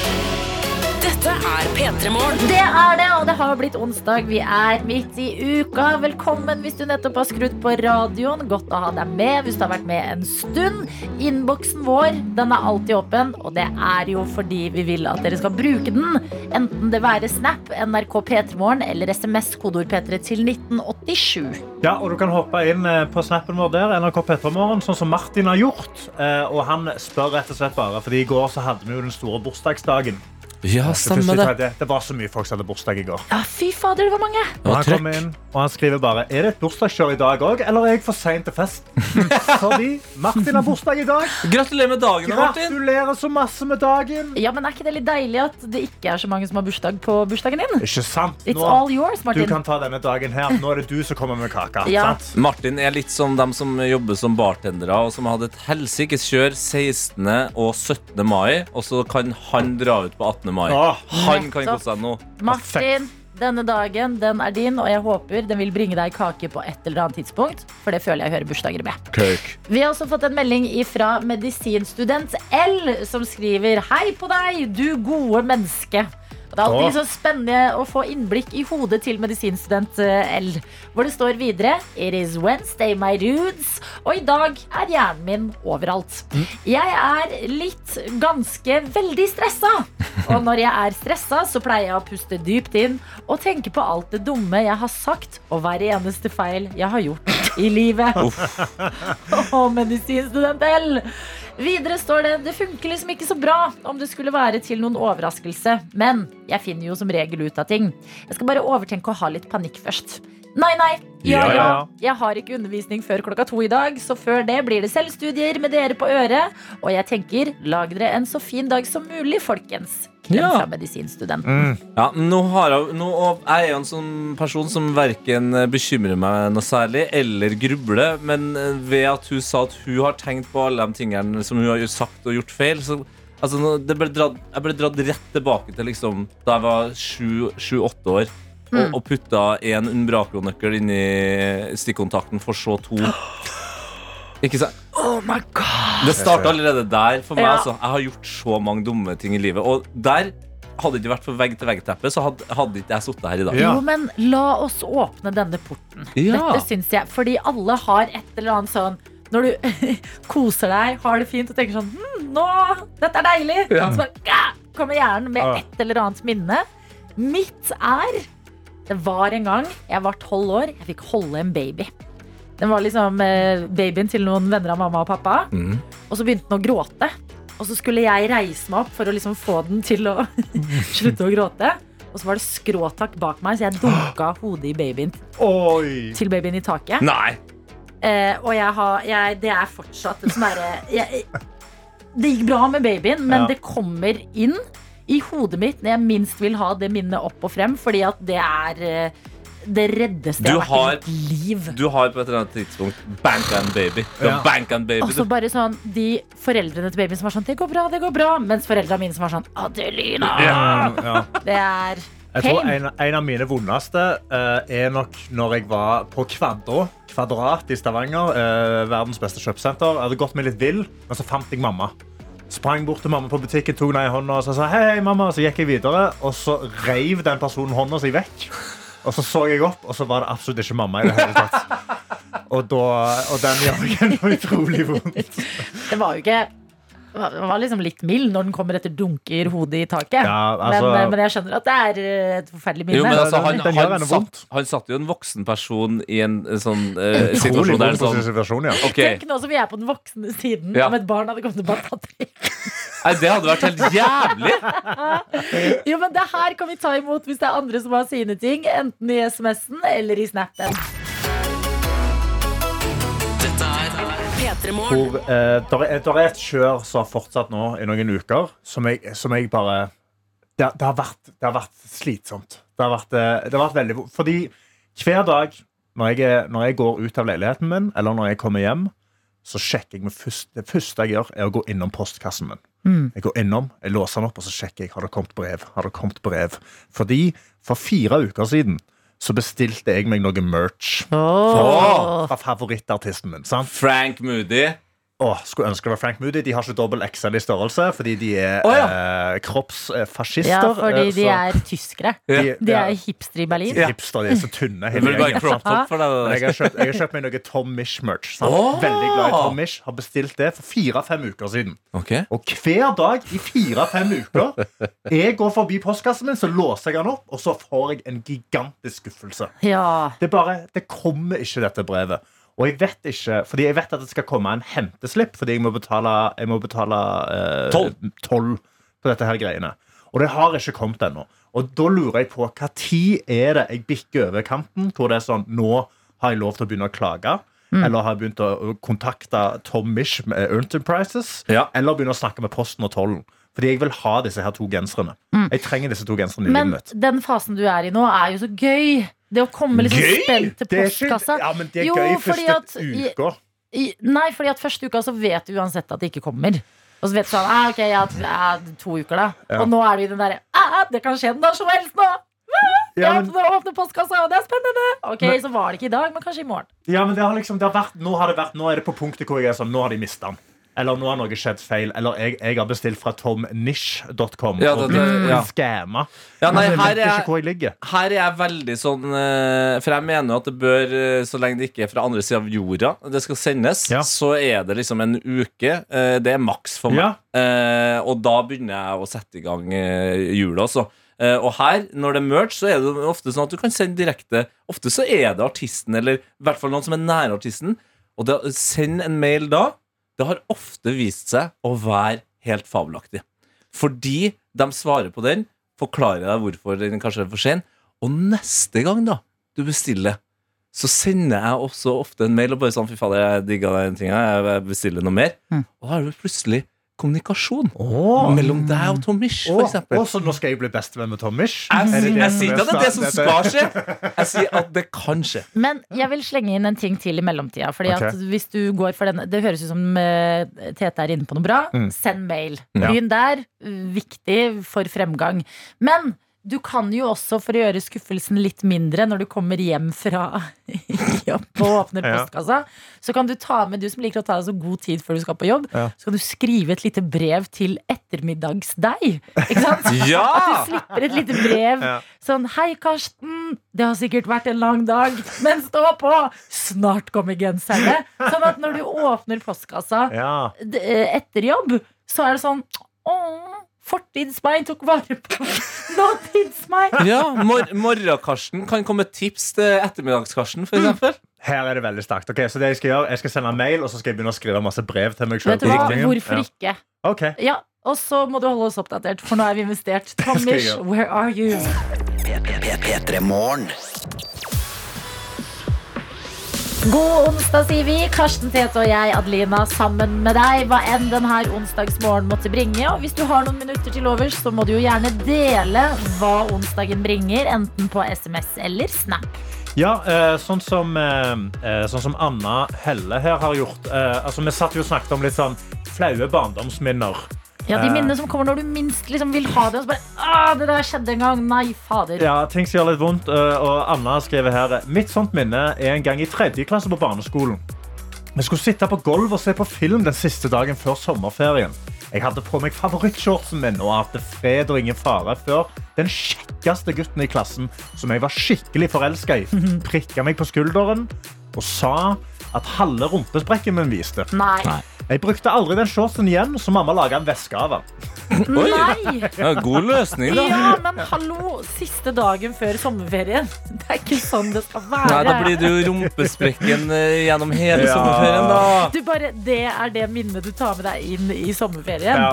Speaker 1: Dette er P3 Morgen.
Speaker 2: Det er det, og det har blitt onsdag. Vi er midt i uka. Velkommen hvis du nettopp har skrudd på radioen. Godt å ha deg med hvis du har vært med en stund. Innboksen vår den er alltid åpen, og det er jo fordi vi vil at dere skal bruke den. Enten det være Snap, NRK P3morgen eller SMS kodeord P3 til 1987.
Speaker 4: Ja, og Du kan hoppe inn eh, på snappen vår der, NRK Petremorgen, sånn som Martin har gjort. Eh, Og Han spør rett og slett bare, fordi I går så hadde vi jo den store bursdagsdagen.
Speaker 3: Ja, stemmer det.
Speaker 4: det. det var så mye folk som hadde bursdag i går.
Speaker 2: Ja, fy fader, det var mange.
Speaker 4: Og han kom inn, og han skriver bare Er det et bursdagskjør i dag òg, eller er jeg for sein til fest? [laughs] Fordi Martin har bursdag i dag.
Speaker 3: Gratulerer med dagen, Martin.
Speaker 4: Gratulerer så masse med dagen.
Speaker 2: Ja, men Er ikke det litt deilig at det ikke er så mange som har bursdag på bursdagen din?
Speaker 4: Ikke sant?
Speaker 2: It's all yours,
Speaker 4: du kan ta denne dagen her. Nå er det du som kommer med kaka. [laughs]
Speaker 2: Ja.
Speaker 4: Sant?
Speaker 3: Martin er litt som dem som jobber som bartendere, og som hadde et helsikes kjør 16. og 17. mai, og så kan han dra ut på 18. mai. Han kan kose seg nå.
Speaker 2: Martin, denne dagen den er din, og jeg håper den vil bringe deg kake på et eller annet tidspunkt. For det føler jeg hører bursdager med. Vi har også fått en melding fra medisinstudent L, som skriver Hei på deg, du gode menneske. Og det er alltid
Speaker 4: liksom
Speaker 2: så spennende å få innblikk i hodet til medisinstudent eh, L. Hvor det står videre It is Wednesday, my dudes. Og i dag er hjernen min overalt. Jeg er litt ganske veldig stressa. Og når jeg er stressa, så pleier jeg å puste dypt inn og tenke på alt det dumme jeg har sagt, og hver eneste feil jeg har gjort i livet. [laughs] Å, medisinstudent L. Videre står det det funker liksom ikke så bra om det skulle være til noen overraskelse. Men jeg finner jo som regel ut av ting. Jeg skal bare overtenke å ha litt panikk først. Nei, nei. Ja,
Speaker 4: Ja,
Speaker 2: ja.
Speaker 4: ja, ja.
Speaker 2: Jeg har ikke undervisning før klokka to i dag, så før det blir det selvstudier med dere på øret. Og jeg tenker, lag dere en så fin dag som mulig, folkens.
Speaker 3: Ja.
Speaker 2: fra medisinstudenten.
Speaker 4: Mm.
Speaker 3: Ja, nå har jeg, nå, jeg er jo en sånn person som verken bekymrer meg noe særlig eller grubler, men eh, ved at hun sa at hun har tenkt på alle de tingene som hun har sagt og gjort feil, så altså, det ble dratt, jeg ble dratt rett tilbake til liksom, da jeg var sju-åtte år. Og, og putta en Umbraco-nøkkel inn i stikkontakten, for så to. [gasps] Ikke sant?
Speaker 2: Oh my god!
Speaker 3: Det starta allerede der for meg.
Speaker 2: Ja.
Speaker 3: Altså. Jeg har gjort så mange dumme ting i livet. Og der hadde det ikke vært for vegg-til-vegg-teppet, så hadde, hadde ikke jeg sittet her i dag.
Speaker 4: Ja.
Speaker 2: Jo, men la oss åpne denne porten.
Speaker 3: Ja.
Speaker 2: Dette syns jeg. Fordi alle har et eller annet sånn når du [laughs] koser deg, har det fint og tenker sånn hm, nå, Dette er deilig! Så bare, kommer hjernen med et eller annet minne. Mitt er Det var en gang jeg var tolv år, jeg fikk holde en baby. Den var liksom eh, babyen til noen venner av mamma og pappa.
Speaker 3: Mm.
Speaker 2: Og så begynte den å gråte. Og så skulle jeg reise meg opp for å liksom få den til å [laughs] slutte å gråte. Og så var det skråtak bak meg, så jeg dunka [gasps] hodet i babyen,
Speaker 4: Oi.
Speaker 2: til babyen i taket.
Speaker 3: Nei!
Speaker 2: Eh, og jeg har, jeg, det er fortsatt en sånn derre Det gikk bra med babyen, men
Speaker 4: Ja.
Speaker 2: det kommer inn i hodet mitt når jeg minst vil ha det minnet opp og frem, fordi at det er eh, det reddeste jeg
Speaker 3: Du
Speaker 2: har vært i mitt liv.
Speaker 3: Du har på et eller annet tidspunkt bank and baby.
Speaker 4: Ja.
Speaker 3: Bank and baby.
Speaker 2: Og så bare sånn De foreldrene til babyen som var sånn Det går bra, det går bra. Mens foreldrene mine som var sånn Adelina!
Speaker 4: Ja, ja.
Speaker 2: Det er
Speaker 4: Jeg tror en, en av mine vondeste uh, er nok når jeg var på Kvadro, Kvadrat i Stavanger. Uh, verdens beste kjøpesenter. Jeg hadde gått meg litt vill, men så fant jeg mamma. Sprang bort til mamma på butikken, tok henne i hånda og så sa hei, hei, mamma. Så gikk jeg videre, og så reiv den personen hånda si vekk. Og så så jeg opp, og så var det absolutt ikke mamma i det hele tatt. [laughs] Og, da, og den gjør meg utrolig vondt.
Speaker 2: Det var jo ikke Den var liksom litt mild når den kommer etter dunker hodet i taket.
Speaker 4: Ja, altså-
Speaker 2: men, eh, men jeg skjønner at det er eh, et forferdelig minne.
Speaker 3: Jo, men altså, han, han,
Speaker 4: han,
Speaker 3: satt, han satt jo en voksen person i en en sånn
Speaker 4: uh,
Speaker 3: situasjon der sånn
Speaker 4: situasjon, ja.
Speaker 3: okay.
Speaker 2: Tenk nå som vi er på den voksne siden,
Speaker 3: Ja.
Speaker 2: om et barn hadde kommet til batteri.
Speaker 3: Nei, det hadde vært helt jævlig! [laughs]
Speaker 2: Jo, men det her kan vi ta imot hvis det er andre som har sine ting. Enten i SMS-en eller i Snappen.
Speaker 4: Hvor eh, der, er, der er et kjør som har fortsatt nå i noen uker, som jeg, som jeg bare det, det, har vært, det har vært slitsomt. Det har vært, eh, det har vært veldig Fordi hver dag når jeg, er, når jeg går ut av leiligheten min, eller når jeg kommer hjem, så sjekker jeg med først, Det første jeg gjør, er å gå innom postkassen min. Jeg går innom, jeg låser den opp, og så sjekker jeg har det kommet brev. Har det kommet brev. Fordi for fire uker siden så bestilte jeg meg noe merch
Speaker 2: Åh.
Speaker 4: fra favorittartisten min. sant?
Speaker 3: Frank Moody.
Speaker 4: Åh, skulle ønske det var Frank Moody. De har ikke dobbel XL i størrelse fordi de er
Speaker 3: Å,
Speaker 4: eh, kroppsfascister.
Speaker 2: Ja, fordi
Speaker 4: eh,
Speaker 2: de
Speaker 4: så
Speaker 2: er tyskere.
Speaker 4: de,
Speaker 2: De er hipstere i Berlin.
Speaker 4: hipster, de er så tynne. Jeg har, kjøpt, jeg har kjøpt meg noe Tom Mish-merch.
Speaker 3: Oh.
Speaker 4: Veldig glad i Tom Mish. Har bestilt det for fire-fem uker siden.
Speaker 3: Okay.
Speaker 4: Og hver dag i fire-fem uker Jeg går forbi postkassen min, så låser jeg den opp, og så får jeg en gigantisk skuffelse.
Speaker 2: Ja.
Speaker 4: Det, bare, det kommer ikke dette brevet. Og jeg vet ikke, fordi jeg vet at det skal komme en henteslipp, fordi jeg må betale, jeg må betale eh,
Speaker 3: Toll.
Speaker 4: toll på dette her greiene. Og det har ikke kommet ennå. Og da lurer jeg på hva tid er det jeg bikker over kanten, hvor det er sånn nå har jeg lov til å begynne å klage. Eller har jeg begynt å kontakte Tom Mish med Enterprises.
Speaker 3: Ja.
Speaker 4: Eller begynne å snakke med Posten og Tollen. Fordi jeg vil ha disse her to genserne. Jeg trenger disse to genserne i
Speaker 2: Men
Speaker 4: livet mitt.
Speaker 2: den fasen du er i nå, er jo så gøy. Det å komme liksom
Speaker 4: Gøy?
Speaker 2: spent til postkassa.
Speaker 4: Ja, men det er
Speaker 2: Jo,
Speaker 4: gøy første
Speaker 2: at
Speaker 4: uka.
Speaker 2: I, nei, fordi at første uka så vet du uansett at det ikke kommer. Og så vet du sånn, ah, ok, ja, ja, to uker da
Speaker 4: Ja.
Speaker 2: Og nå er du i den der, ah, det kan skje når som helst nå Jeg
Speaker 4: Ja, men-
Speaker 2: åpner, postkassa, og det er spennende Ok,
Speaker 4: Men-
Speaker 2: så var det ikke i dag, men kanskje i morgen
Speaker 4: Ja, men det har liksom, det har vært, nå, har det vært, nå er det på punktet hvor jeg er sånn Nå har de mistet den. Eller nå har noe skjedd feil. Eller jeg, jeg har bestilt fra tomnish.com
Speaker 3: Ja,
Speaker 4: og blitt
Speaker 3: ja. Ja, nei,
Speaker 4: Altså, jeg vet ikke hvor jeg ligger.
Speaker 3: Her er jeg veldig sånn eh, For jeg mener jo at det bør, eh, så lenge det ikke er fra andre sida av jorda det skal sendes,
Speaker 4: Ja.
Speaker 3: så er det liksom en uke. eh, Det er maks for meg.
Speaker 4: Ja.
Speaker 3: Og da begynner jeg å sette i gang jula, altså. Og her, når det er merch, så er det ofte sånn at du kan sende direkte. Ofte så er det artisten, eller i hvert fall noen som er nær artisten. Og da, send en mail da, det har ofte vist seg å være helt fabelaktig. Fordi de svarer på den, forklarer deg hvorfor den kanskje er for sen. Og neste gang da du bestiller, så sender jeg også ofte en mail og bare sånn Fy fader, jeg digga den tinga, jeg bestiller noe mer.
Speaker 2: Mm.
Speaker 3: Og da har du plutselig kommunikasjon
Speaker 4: oh.
Speaker 3: mellom deg og Tom Mish, for
Speaker 4: Åh,
Speaker 3: eksempel.
Speaker 4: åh, så nå skal jeg bli bestevenn med?
Speaker 3: Jeg,
Speaker 4: Er
Speaker 3: sier- jeg sier
Speaker 4: er
Speaker 3: ikke at det er det som skal skje. Jeg sier at det kan skje.
Speaker 2: Men jeg vil slenge inn en ting til i mellomtida Fordi
Speaker 4: okay.
Speaker 2: at hvis du går for denne Det høres ut som eh, Tete er inne på noe bra
Speaker 4: Mm.
Speaker 2: Send mail
Speaker 4: Ja.
Speaker 2: Begynn der, viktig for fremgang Men du kan jo også for å gjøre skuffelsen litt mindre Når du kommer hjem fra [laughs] jobb og åpner postkassa Så kan du ta med, du som liker å ta deg så god tid før du skal på jobb
Speaker 4: Ja.
Speaker 2: Så kan du skrive et lite brev til ettermiddagsdeg Ikke sant? [laughs]
Speaker 3: Ja!
Speaker 2: At du slipper et lite brev
Speaker 4: Ja.
Speaker 2: Sånn, hei Karsten Det har sikkert vært en lang dag Men stå på, snart kommer genserne Sånn at når du åpner postkassa
Speaker 4: Ja.
Speaker 2: eh, Etter jobb Så er det sånn Åh, fortidsmeg tok vare på Nåtidsmeg
Speaker 3: Ja, mor Morgenkarsten kan komme med tips til ettermiddagskarsten, eksempel.
Speaker 4: Her er det veldig sterkt. Ok, så det Jeg skal gjøre, jeg skal sende en mail og så skal jeg begynne å skrive masse brev til meg sjøl.
Speaker 2: Hvorfor ikke?
Speaker 4: Ok,
Speaker 2: Ja, og så må du holde oss oppdatert For nå er vi investert
Speaker 4: gjøre.
Speaker 2: where are you?
Speaker 9: P3 Morgen.
Speaker 2: God onsdag, sier vi. Karsten Tete og jeg, Adelina, sammen med deg. Hva enn denne onsdagsmorgen måtte bringe. Og hvis du har noen minutter til overs, så må du jo gjerne dele hva onsdagen bringer. Enten på SMS eller Snap.
Speaker 4: Ja, eh, sånn, som, eh, eh, sånn som Anna Helle her har gjort. Altså, vi satt jo og snakket om litt sånn flaue barndomsminner.
Speaker 2: Ja, De
Speaker 4: Eh.
Speaker 2: minnene som kommer når du minst liksom vil ha det. Og så bare, ah, det der skjedde en gang. Nei, fader.
Speaker 4: Ja, ting som gjør litt vondt. eh, og Anna skriver her Mitt sånt minne er en gang i tredje klasse på barneskolen. Vi skulle sitte på gulv og se på film den siste dagen før sommerferien. Jeg hadde på meg favorittshortsen min og hadde fred og ingen fare før den kjekkeste gutten i klassen, som jeg var skikkelig forelska i, prikka meg på skulderen og sa at halve rumpesprekken min viste.
Speaker 2: Nei.
Speaker 4: Jeg brukte aldri den shortsen igjen, så mamma laga en veske av den. [laughs]
Speaker 2: Nei.
Speaker 3: Ja, god løsning, da.
Speaker 2: Ja, men hallo, siste dagen før sommerferien. Det er ikke sånn det skal være.
Speaker 3: Nei, da blir det jo rumpesprekken eh, gjennom hele
Speaker 4: Ja.
Speaker 3: sommerferien, da.
Speaker 2: Du bare, det er det minnet du tar med deg inn i sommerferien.
Speaker 4: Ja.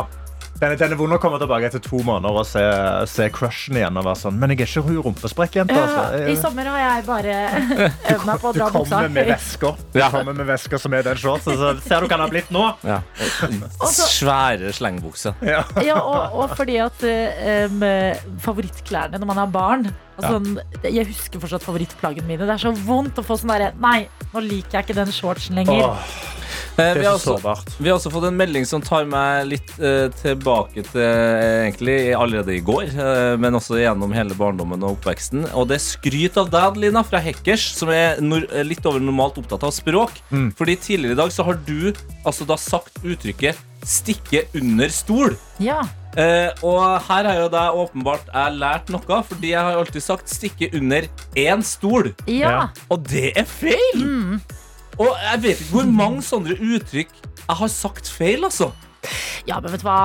Speaker 4: Den, den er vond å komme tilbake etter to måneder og se, se crushen igjen. Og være sånn, Men jeg er ikke hun rumpesprekkjente.
Speaker 2: Ja,
Speaker 4: Altså.
Speaker 2: I sommer har jeg bare [laughs] øvd meg på å dra buksa.
Speaker 4: kommer med vesker Du kommer med vesker som er den shortsen. Så ser du hva den har blitt nå.
Speaker 3: Ja. Svære slengebukser.
Speaker 4: Ja.
Speaker 2: Ja, og, og fordi at um, favorittklærne når man har barn altså, Jeg husker fortsatt favorittplaggene mine. Det er så vondt å få sånn derre Nei, nå liker jeg ikke den shortsen lenger.
Speaker 4: Åh,
Speaker 3: vi,
Speaker 4: er
Speaker 3: har også, vi har også fått en melding som tar meg litt eh, tilbake til eh, egentlig allerede i går, eh, men også gjennom hele barndommen og oppveksten. Og det er skryt av deg, Lina, fra Hackers, som er nor eh, litt over normalt opptatt av språk.
Speaker 4: Mm.
Speaker 3: Fordi tidligere i dag så har du altså da sagt uttrykket 'stikke under stol'.
Speaker 2: Ja.
Speaker 3: Eh, og her har jo da åpenbart jeg lært noe, fordi jeg har alltid sagt 'stikke under én stol'.
Speaker 2: ja.
Speaker 4: Ja.
Speaker 3: Og det er feil! Og jeg vet ikke hvor mange sånne uttrykk jeg har sagt feil, altså.
Speaker 2: Ja, men vet du hva?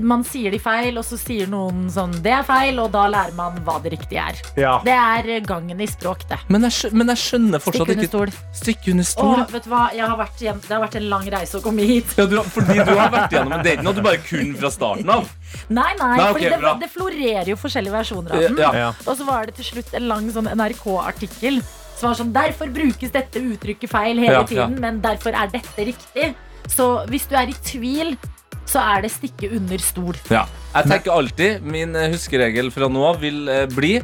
Speaker 2: Man sier de feil, og så sier noen sånn Det er feil, og da lærer man hva det riktige er.
Speaker 4: Ja.
Speaker 2: Det er gangen i språk, det.
Speaker 3: Men jeg, men jeg skjønner
Speaker 2: Stikk
Speaker 3: fortsatt
Speaker 2: under
Speaker 3: ikke
Speaker 2: stol.
Speaker 3: Stikke under stol.
Speaker 2: Og vet du hva? Jeg har vært igjen, det har vært en lang reise å komme hit.
Speaker 3: Ja, du, har- fordi du har vært gjennom en date nå du bare kun fra starten av. [laughs]
Speaker 2: Nei, nei,
Speaker 3: Nei, ok,
Speaker 2: fordi det, det florerer jo forskjellige versjoner av den.
Speaker 3: Ja.
Speaker 4: Ja.
Speaker 2: Og så var det til slutt en lang sånn NRK-artikkel som var sånn Derfor brukes dette uttrykket feil hele
Speaker 3: Ja, ja.
Speaker 2: men derfor er dette riktig. Så hvis du er i tvil, så er det stikke under stol.
Speaker 3: Ja. Jeg tenker alltid Min eh, huskeregel fra nå av vil eh, bli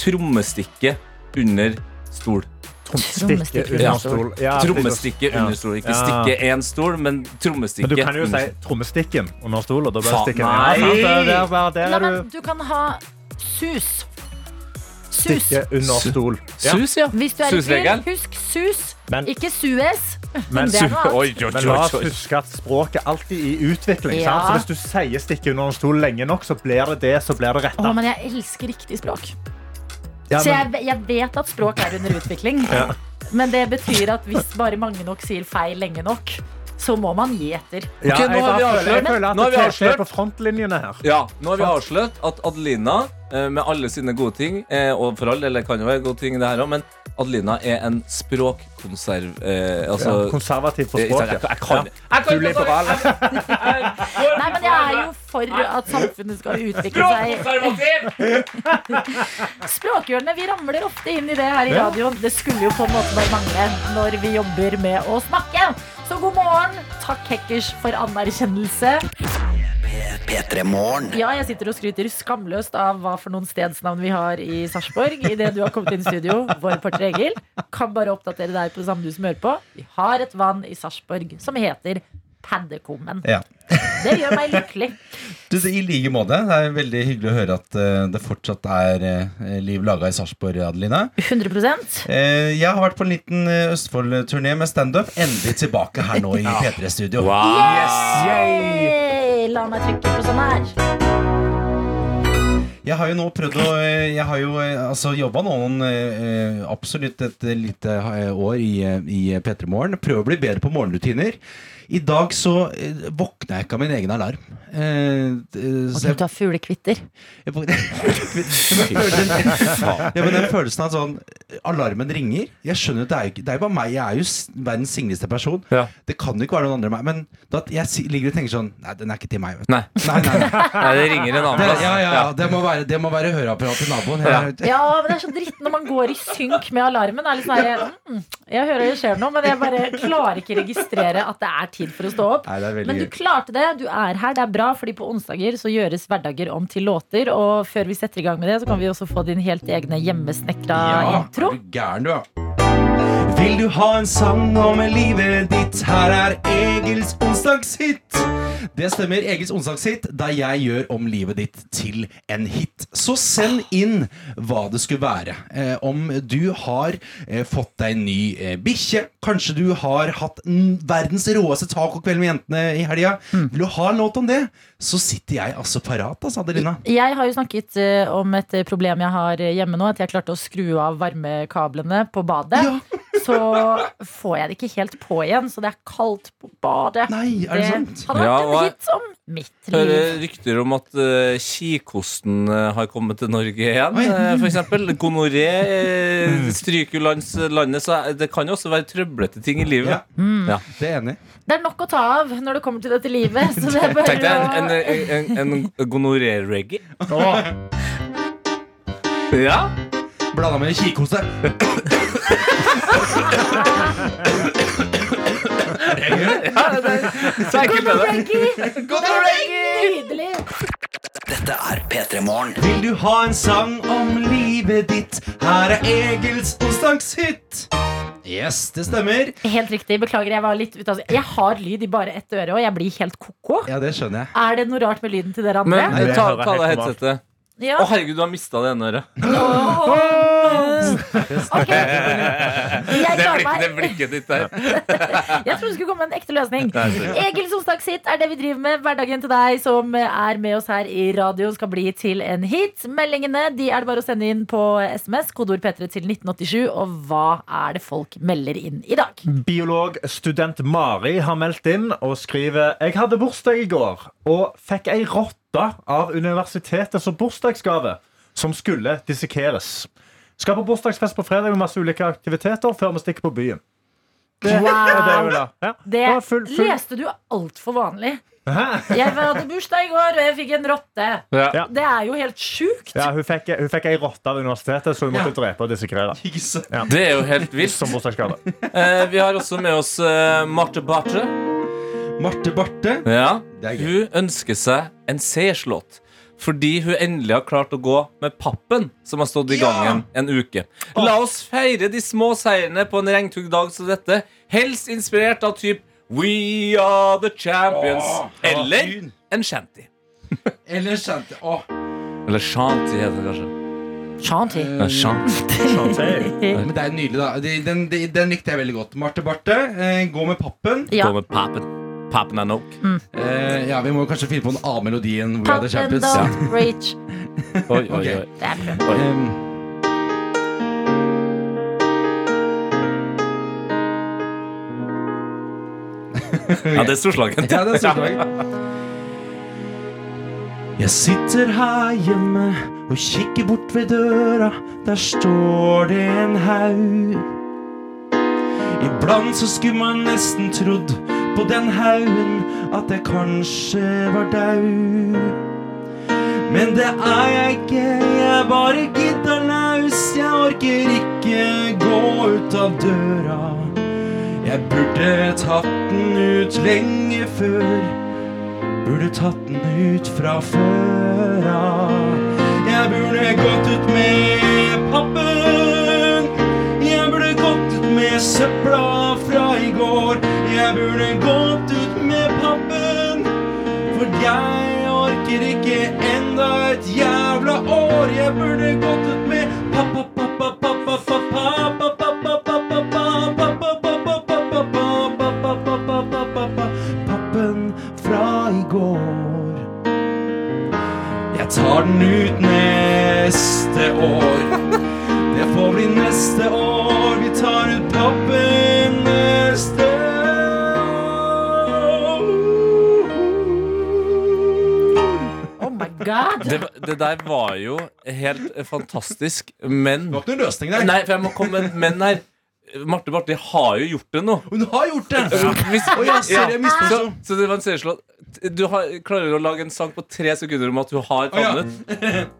Speaker 3: trommestikke under stol.
Speaker 2: Trommestikke
Speaker 4: under stol. Ja,
Speaker 3: Trommestikke under stol. Ikke stikke én stol, men trommestikke
Speaker 4: Men du kan jo si trommestikken under stol, og da er bare-
Speaker 2: stikke
Speaker 4: du
Speaker 2: du kan ha sus.
Speaker 4: Stikke under stol. Ja.
Speaker 3: Sus, ja.
Speaker 2: Hvis du er i tvil, husk sus,
Speaker 4: Men-
Speaker 2: ikke Suez.
Speaker 4: Men,
Speaker 2: annet.
Speaker 3: Oi,
Speaker 4: men la oss huske at språket alltid er i utvikling.
Speaker 2: Ja.
Speaker 4: Så hvis du sier 'stikke under en stol' lenge nok, så blir det det, så blir det
Speaker 2: Å,
Speaker 4: retta.
Speaker 2: men jeg elsker riktig språk.
Speaker 4: Ja,
Speaker 2: Så jeg, jeg vet at språk er under utvikling. Men det betyr at hvis bare mange nok sier feil lenge nok, så må man gi etter.
Speaker 4: Ja,
Speaker 3: okay, nå
Speaker 4: jeg,
Speaker 3: har vi
Speaker 4: avslørt, føler, jeg føler at
Speaker 3: Nå har vi
Speaker 4: det
Speaker 3: avslørt.
Speaker 4: på frontlinjene her.
Speaker 3: Ja, nå har vi avslørt at Adelina, med alle sine gode ting, eh, og for all del det kan jo være gode ting, det her òg, men Adelina er en språkkonserv... Eh, altså,
Speaker 4: Ja, konservativ på
Speaker 3: jeg, jeg,
Speaker 4: språket.
Speaker 3: jeg, jeg kan
Speaker 4: Ja.
Speaker 3: jeg kan
Speaker 4: Du liberal. [laughs]
Speaker 2: Nei, men jeg er jo for at samfunnet skal utvikle seg. [laughs] Språkhjørnet, vi ramler ofte inn i det her i radioen. Det skulle jo på en måte bare mangle når vi jobber med å snakke. Så god morgen. Takk, Hekkers, for anerkjennelse.
Speaker 9: P3 Morgen.
Speaker 2: Ja, jeg sitter og skryter skamløst av hva for noen stedsnavn vi har i Sarpsborg. Idet du har kommet inn i studio, vår reporter Egil. Kan bare oppdatere deg på det samme du som hører på. Vi har et vann i Sarpsborg som heter Paddekummen.
Speaker 10: Ja.
Speaker 2: Det gjør meg lykkelig. [laughs]
Speaker 10: Du, I like måte. Det er veldig hyggelig å høre at eh, det fortsatt er eh, liv laga i Sarpsborg, Adeline.
Speaker 2: 100%
Speaker 10: jeg har vært på en liten eh, Østfold-turné med standup. Endelig tilbake her nå i [laughs] P3-studio.
Speaker 2: Yay! La meg trykke på sånn her.
Speaker 10: Jeg har jo nå prøvd å eh, Jeg har jo eh, altså jobba noen eh, absolutt et lite år i, i P3 Morgen. Prøver å bli bedre på morgenrutiner. I dag så eh, våkna jeg ikke av min egen alarm. Eh, d-
Speaker 2: Og du tar fuglekvitter.
Speaker 10: Jeg får- den- ja, men den følelsen av sånn Alarmen ringer. Jeg skjønner at det er ikke Det er bare meg. Jeg er jo verdens singleste person.
Speaker 3: Ja.
Speaker 10: Det kan jo ikke være noen andre enn meg. Men da, jeg ligger og tenker sånn Nei, den er ikke til meg. Vet du.
Speaker 3: Nei.
Speaker 10: Nei, nei, nei.
Speaker 3: Nei, det ringer en annen plass.
Speaker 10: ja, ja, ja. Det må være, det må være høreapparat til naboen. Ja.
Speaker 2: Ja, men det er så dritt når man går i synk med alarmen. Det er litt sånn her, mm, jeg hører det skjer noe, men jeg bare klarer ikke registrere at det er tid for å stå opp.
Speaker 10: Nei,
Speaker 2: Men du klarte det. Du er her. Det er bra, fordi på onsdager så gjøres hverdager om til låter. Og før vi setter i gang med det, så kan vi også få din helt egne hjemmesnekra
Speaker 10: Ja,
Speaker 2: intro.
Speaker 10: er du gæren, du, ja. Vil du ha en sang om livet ditt? Her er Egils onsdagshit. Det stemmer. Egils onsdagshit, der jeg gjør om livet ditt til en hit. Så send inn hva det skulle være. Eh, om du har eh, fått deg en ny eh, bikkje. Kanskje du har hatt mm, verdens råeste tacokveld med jentene i helga. Vil du ha en låt om det, så sitter jeg altså parat, altså, Adelina.
Speaker 2: Jeg har jo snakket eh, om et problem jeg har hjemme nå. At jeg klarte å skru av varmekablene på badet. [laughs] så får jeg det ikke helt på igjen. Så det er kaldt på badet.
Speaker 10: Nei, er det sant?
Speaker 2: hadde vært
Speaker 3: Ja,
Speaker 2: en hit som mitt
Speaker 3: Hører
Speaker 2: liv.
Speaker 3: rykter om at uh, kikosten eh, har kommet til Norge igjen, uh, eksempel. [laughs] Gonoré uh, stryker jo lands, landet, så det kan jo også være trøblete ting i livet.
Speaker 10: Ja.
Speaker 3: Ja.
Speaker 10: Det er enig.
Speaker 2: Det er nok å ta av når det kommer til dette livet. Så det er [laughs] bare å
Speaker 3: en, en, en gonoré-reggae. Ja.
Speaker 10: Blanda med kikhoste.
Speaker 3: ja det er, så enkelt er det.
Speaker 2: Nydelig!
Speaker 9: Dette er P3 Morgen.
Speaker 10: Vil du ha en sang om livet ditt? Her er Egils onsdagshit. Yes, det stemmer.
Speaker 2: Helt riktig. Beklager, jeg var litt ute av Jeg har lyd i bare ett øre, og jeg blir helt ko-ko.
Speaker 10: Ja, det skjønner jeg.
Speaker 2: Er det noe rart med lyden til dere andre?
Speaker 3: Men ta,
Speaker 4: Det
Speaker 3: ta, ta deg headsetet. Å,
Speaker 2: Ja.
Speaker 3: herregud, du har mista det ene øret.
Speaker 2: Ok. [laughs] Jeg
Speaker 3: Det, blikket, ditt der. [laughs]
Speaker 2: Jeg trodde det skulle komme en ekte løsning. Egil Egils sitt er det vi driver med. Hverdagen til deg som er med oss her i radio, skal bli til en hit. Meldingene de er det bare å sende inn på SMS, kodeord P3 til 1987. Og hva er det folk melder inn i dag?
Speaker 4: Biologstudent Mari har meldt inn og skriver Jeg hadde bursdag i går og fikk ei rotte av universitetet som bursdagsgave som skulle dissekeres. Skal på bursdagsfest på fredag med masse ulike aktiviteter før vi stikker på byen. Det wow. det. Ja.
Speaker 2: Det
Speaker 4: full- full-
Speaker 2: leste du altfor vanlig.
Speaker 4: Hæ?
Speaker 2: Jeg hadde bursdag i går, og jeg fikk en rotte.
Speaker 3: Ja.
Speaker 2: Det er jo helt sjukt.
Speaker 4: Ja, hun, fikk, hun fikk ei rotte av universitetet, så hun måtte
Speaker 10: Ja.
Speaker 4: drepe og dissekrere.
Speaker 10: Ja.
Speaker 3: Det er jo helt vilt.
Speaker 4: Som bursdagsgave.
Speaker 3: Eh, vi har også med oss eh, Marte Barthe.
Speaker 10: Marte Barthe.
Speaker 3: Ja. Hun ønsker seg en seierslåt. Fordi hun endelig har klart å gå med pappen som har stått i
Speaker 10: Ja!
Speaker 3: gangen en uke. La oss feire de små seirene på en regntung dag som dette. Helst inspirert av typ We are the champions. Eller
Speaker 10: fin.
Speaker 3: en shanty. [laughs]
Speaker 10: Eller shanty. Åh.
Speaker 3: Eller shanty heter det kanskje.
Speaker 2: Shanty.
Speaker 3: En shanty.
Speaker 10: Men det er nydelig, da. Den, den, den likte jeg veldig godt. Marte Barthe, eh, gå med pappen.
Speaker 2: Ja.
Speaker 3: Gå med pappen. Pappen er nok.
Speaker 10: Eh, ja, Vi må kanskje finne på en annen melodi enn We Are The
Speaker 2: Pappen
Speaker 10: Champions.
Speaker 2: don't [laughs] reach.
Speaker 3: Oi, oi, oi.
Speaker 2: Det er bra.
Speaker 10: Um,
Speaker 3: Ja, det er storslagen. [laughs]
Speaker 10: Ja, det er storslaget. [laughs] Jeg sitter her hjemme og kikker bort ved døra. Der står det en haug. Iblant så skulle man nesten trodd på den haugen at jeg kanskje var dau. Men det er jeg ikke, jeg bare gidder laus. Jeg orker ikke gå ut av døra. Jeg burde tatt den ut lenge før. Burde tatt den ut fra før av. Jeg burde gått ut med pappen søpla fra i går. Jeg burde gått ut med pappen, for jeg orker ikke enda et jævla år. Jeg burde gått ut med pappa, pappa, pappa, pappa, pappa, pappa, Pappen fra i går. Jeg tar den ut neste år. Det får bli neste år vi tar ut
Speaker 3: Det, det der var jo helt fantastisk, men
Speaker 10: Det var ikke noen løsning der.
Speaker 3: Nei, for jeg må komme med et men her. Marte Barthe har jo gjort det nå.
Speaker 10: Hun har gjort det!
Speaker 3: Hvis,
Speaker 10: Å ja, sorry, misforsto.
Speaker 3: så, så det var en serieslått. Du har, klarer å lage en sang på tre sekunder om at du har
Speaker 10: Å ja.
Speaker 3: tannet.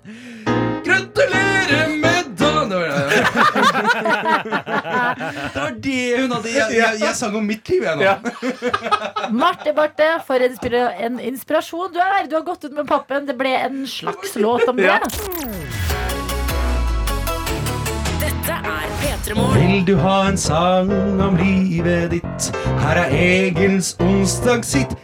Speaker 3: [laughs]
Speaker 10: Gratulerer med! Det var det. Hun hadde. Jeg, jeg, jeg sang om mitt liv, jeg nå.
Speaker 3: Ja.
Speaker 2: Marte Barthe, for en, inspira en inspirasjon du er. Du har gått ut med pappen. Det ble en slags låt om det.
Speaker 3: Ja.
Speaker 1: Dette er P3 Morgen.
Speaker 10: Vil du ha en sang om livet ditt? Her er Egils onsdagshit.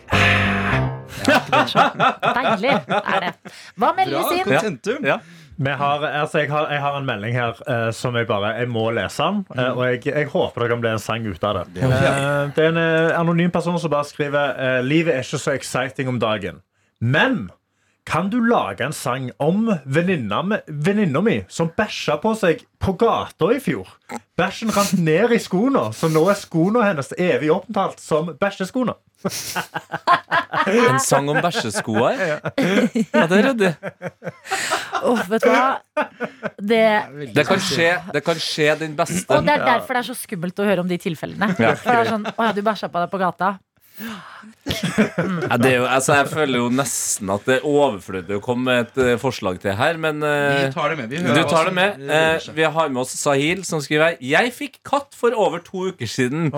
Speaker 2: Deilig er det. Hva meldes inn?
Speaker 10: kontentum.
Speaker 3: Ja.
Speaker 4: Har, altså jeg, har, jeg har en melding her eh, som jeg bare Jeg må lese den. eh, og jeg, jeg håper det kan bli en sang ut av det. Eh, det er en eh, anonym person som bare skriver eh, Livet er ikke så exciting om dagen. Men Kan du lage en sang om venninna mi som bæsja på seg på gata i fjor? Bæsjen rant ned i skoene, så nå er skoene hennes evig omtalt som bæsjeskoene.
Speaker 3: En sang om bæsjeskoa? [laughs] Ja, det er ryddig.
Speaker 2: Oh, vet du hva? Det,
Speaker 3: Det kan skje, det kan skje den beste.
Speaker 2: og det er derfor det er så skummelt å høre om de tilfellene.
Speaker 3: Ja.
Speaker 2: For det er sånn, å ja, du bæsja på deg på gata.
Speaker 3: Ja, det er jo, altså, jeg føler jo nesten at det er overflødig å komme med et eh, forslag til her, men eh,
Speaker 10: Vi tar det med. Vi
Speaker 3: Du tar det med. Eh, vi har med oss Sahil, som skriver Jeg fikk katt for over to uker siden.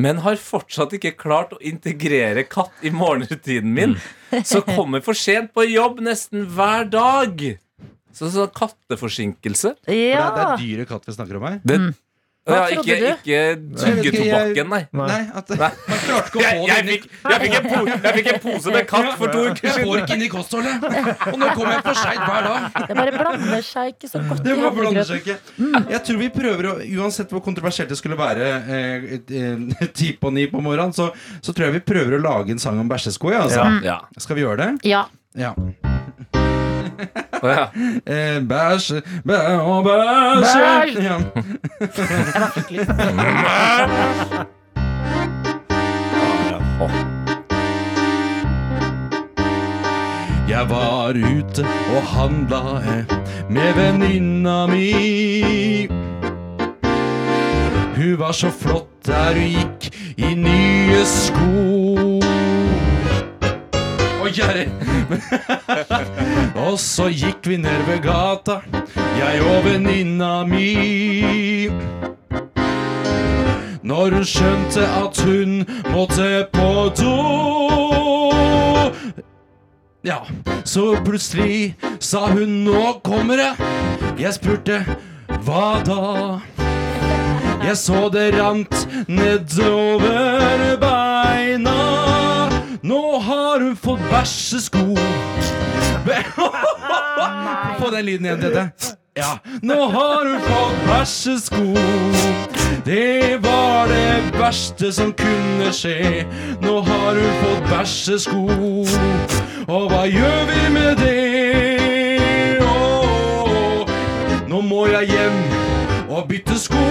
Speaker 3: Men har fortsatt ikke klart å integrere katt i morgenrutinen min. Så kommer for sent på jobb nesten hver dag. Så sånn katteforsinkelse.
Speaker 10: For det, er, det
Speaker 2: Ja.
Speaker 10: er dyre katt vi snakker om her.
Speaker 3: Det,
Speaker 2: Hva
Speaker 3: ja,
Speaker 2: trodde
Speaker 3: ikke,
Speaker 2: du?
Speaker 3: ikke tuggetobakken, nei.
Speaker 10: Nei, at [laughs] Man klarte ikke å få
Speaker 3: jeg,
Speaker 10: jeg,
Speaker 3: fikk, jeg, fikk en po jeg fikk en pose med katt for to uker
Speaker 10: Jeg får ikke inn i kostholdet! Og nå kommer jeg for seint hver dag.
Speaker 2: Det bare blander seg ikke så godt
Speaker 10: Det bare
Speaker 2: blander
Speaker 10: seg ikke. Jeg tror vi prøver å Uansett hvor kontroversielt det skulle være eh, eh, [laughs] ti på ni på morgenen, så, så tror jeg vi prøver å lage en sang om bæsjesko. Ja, altså.
Speaker 3: Ja.
Speaker 10: Skal vi gjøre det?
Speaker 2: Ja.
Speaker 10: Ja.
Speaker 3: Å, ja. [laughs]
Speaker 10: Eh, bæsje, bæ og bæsj!
Speaker 2: Bæsj!
Speaker 10: ja. [laughs] [laughs]
Speaker 2: Jeg
Speaker 10: var ute og handla eh, med venninna mi. Hun var så flott der hun gikk i nye sko. Kjære. [laughs] og så gikk vi ned ved gata, jeg og venninna mi. Når hun skjønte at hun måtte på do. Ja, så plutselig sa hun 'nå kommer det'. Jeg spurte 'hva da'? Jeg så det rant nedover beina. Nå har hun fått bæsjesko. [laughs] Få den lyden igjen, Tete. Ja. Nå har hun fått bæsjesko. Det var det verste som kunne skje. Nå har hun fått bæsjesko. Og hva gjør vi med det? Åh, nå må jeg hjem og bytte sko.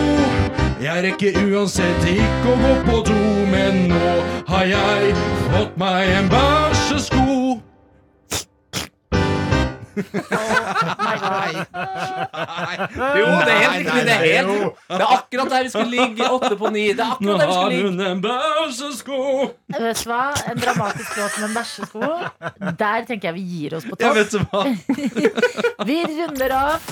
Speaker 10: Jeg rekker uansett ikke å gå på do, men nå har jeg fått meg en bæsjesko.
Speaker 3: Jo, det er helt riktig. Det er, helt, det er akkurat der vi skulle ligge. Åtte på ni. Det er
Speaker 10: Nå
Speaker 3: akkurat der vi
Speaker 10: har
Speaker 3: skulle ligge.
Speaker 10: hun en bæsjesko.
Speaker 2: Vet du hva? En dramatisk låt med en bæsjesko. Der tenker jeg vi gir oss på topp. [laughs] Vi runder av.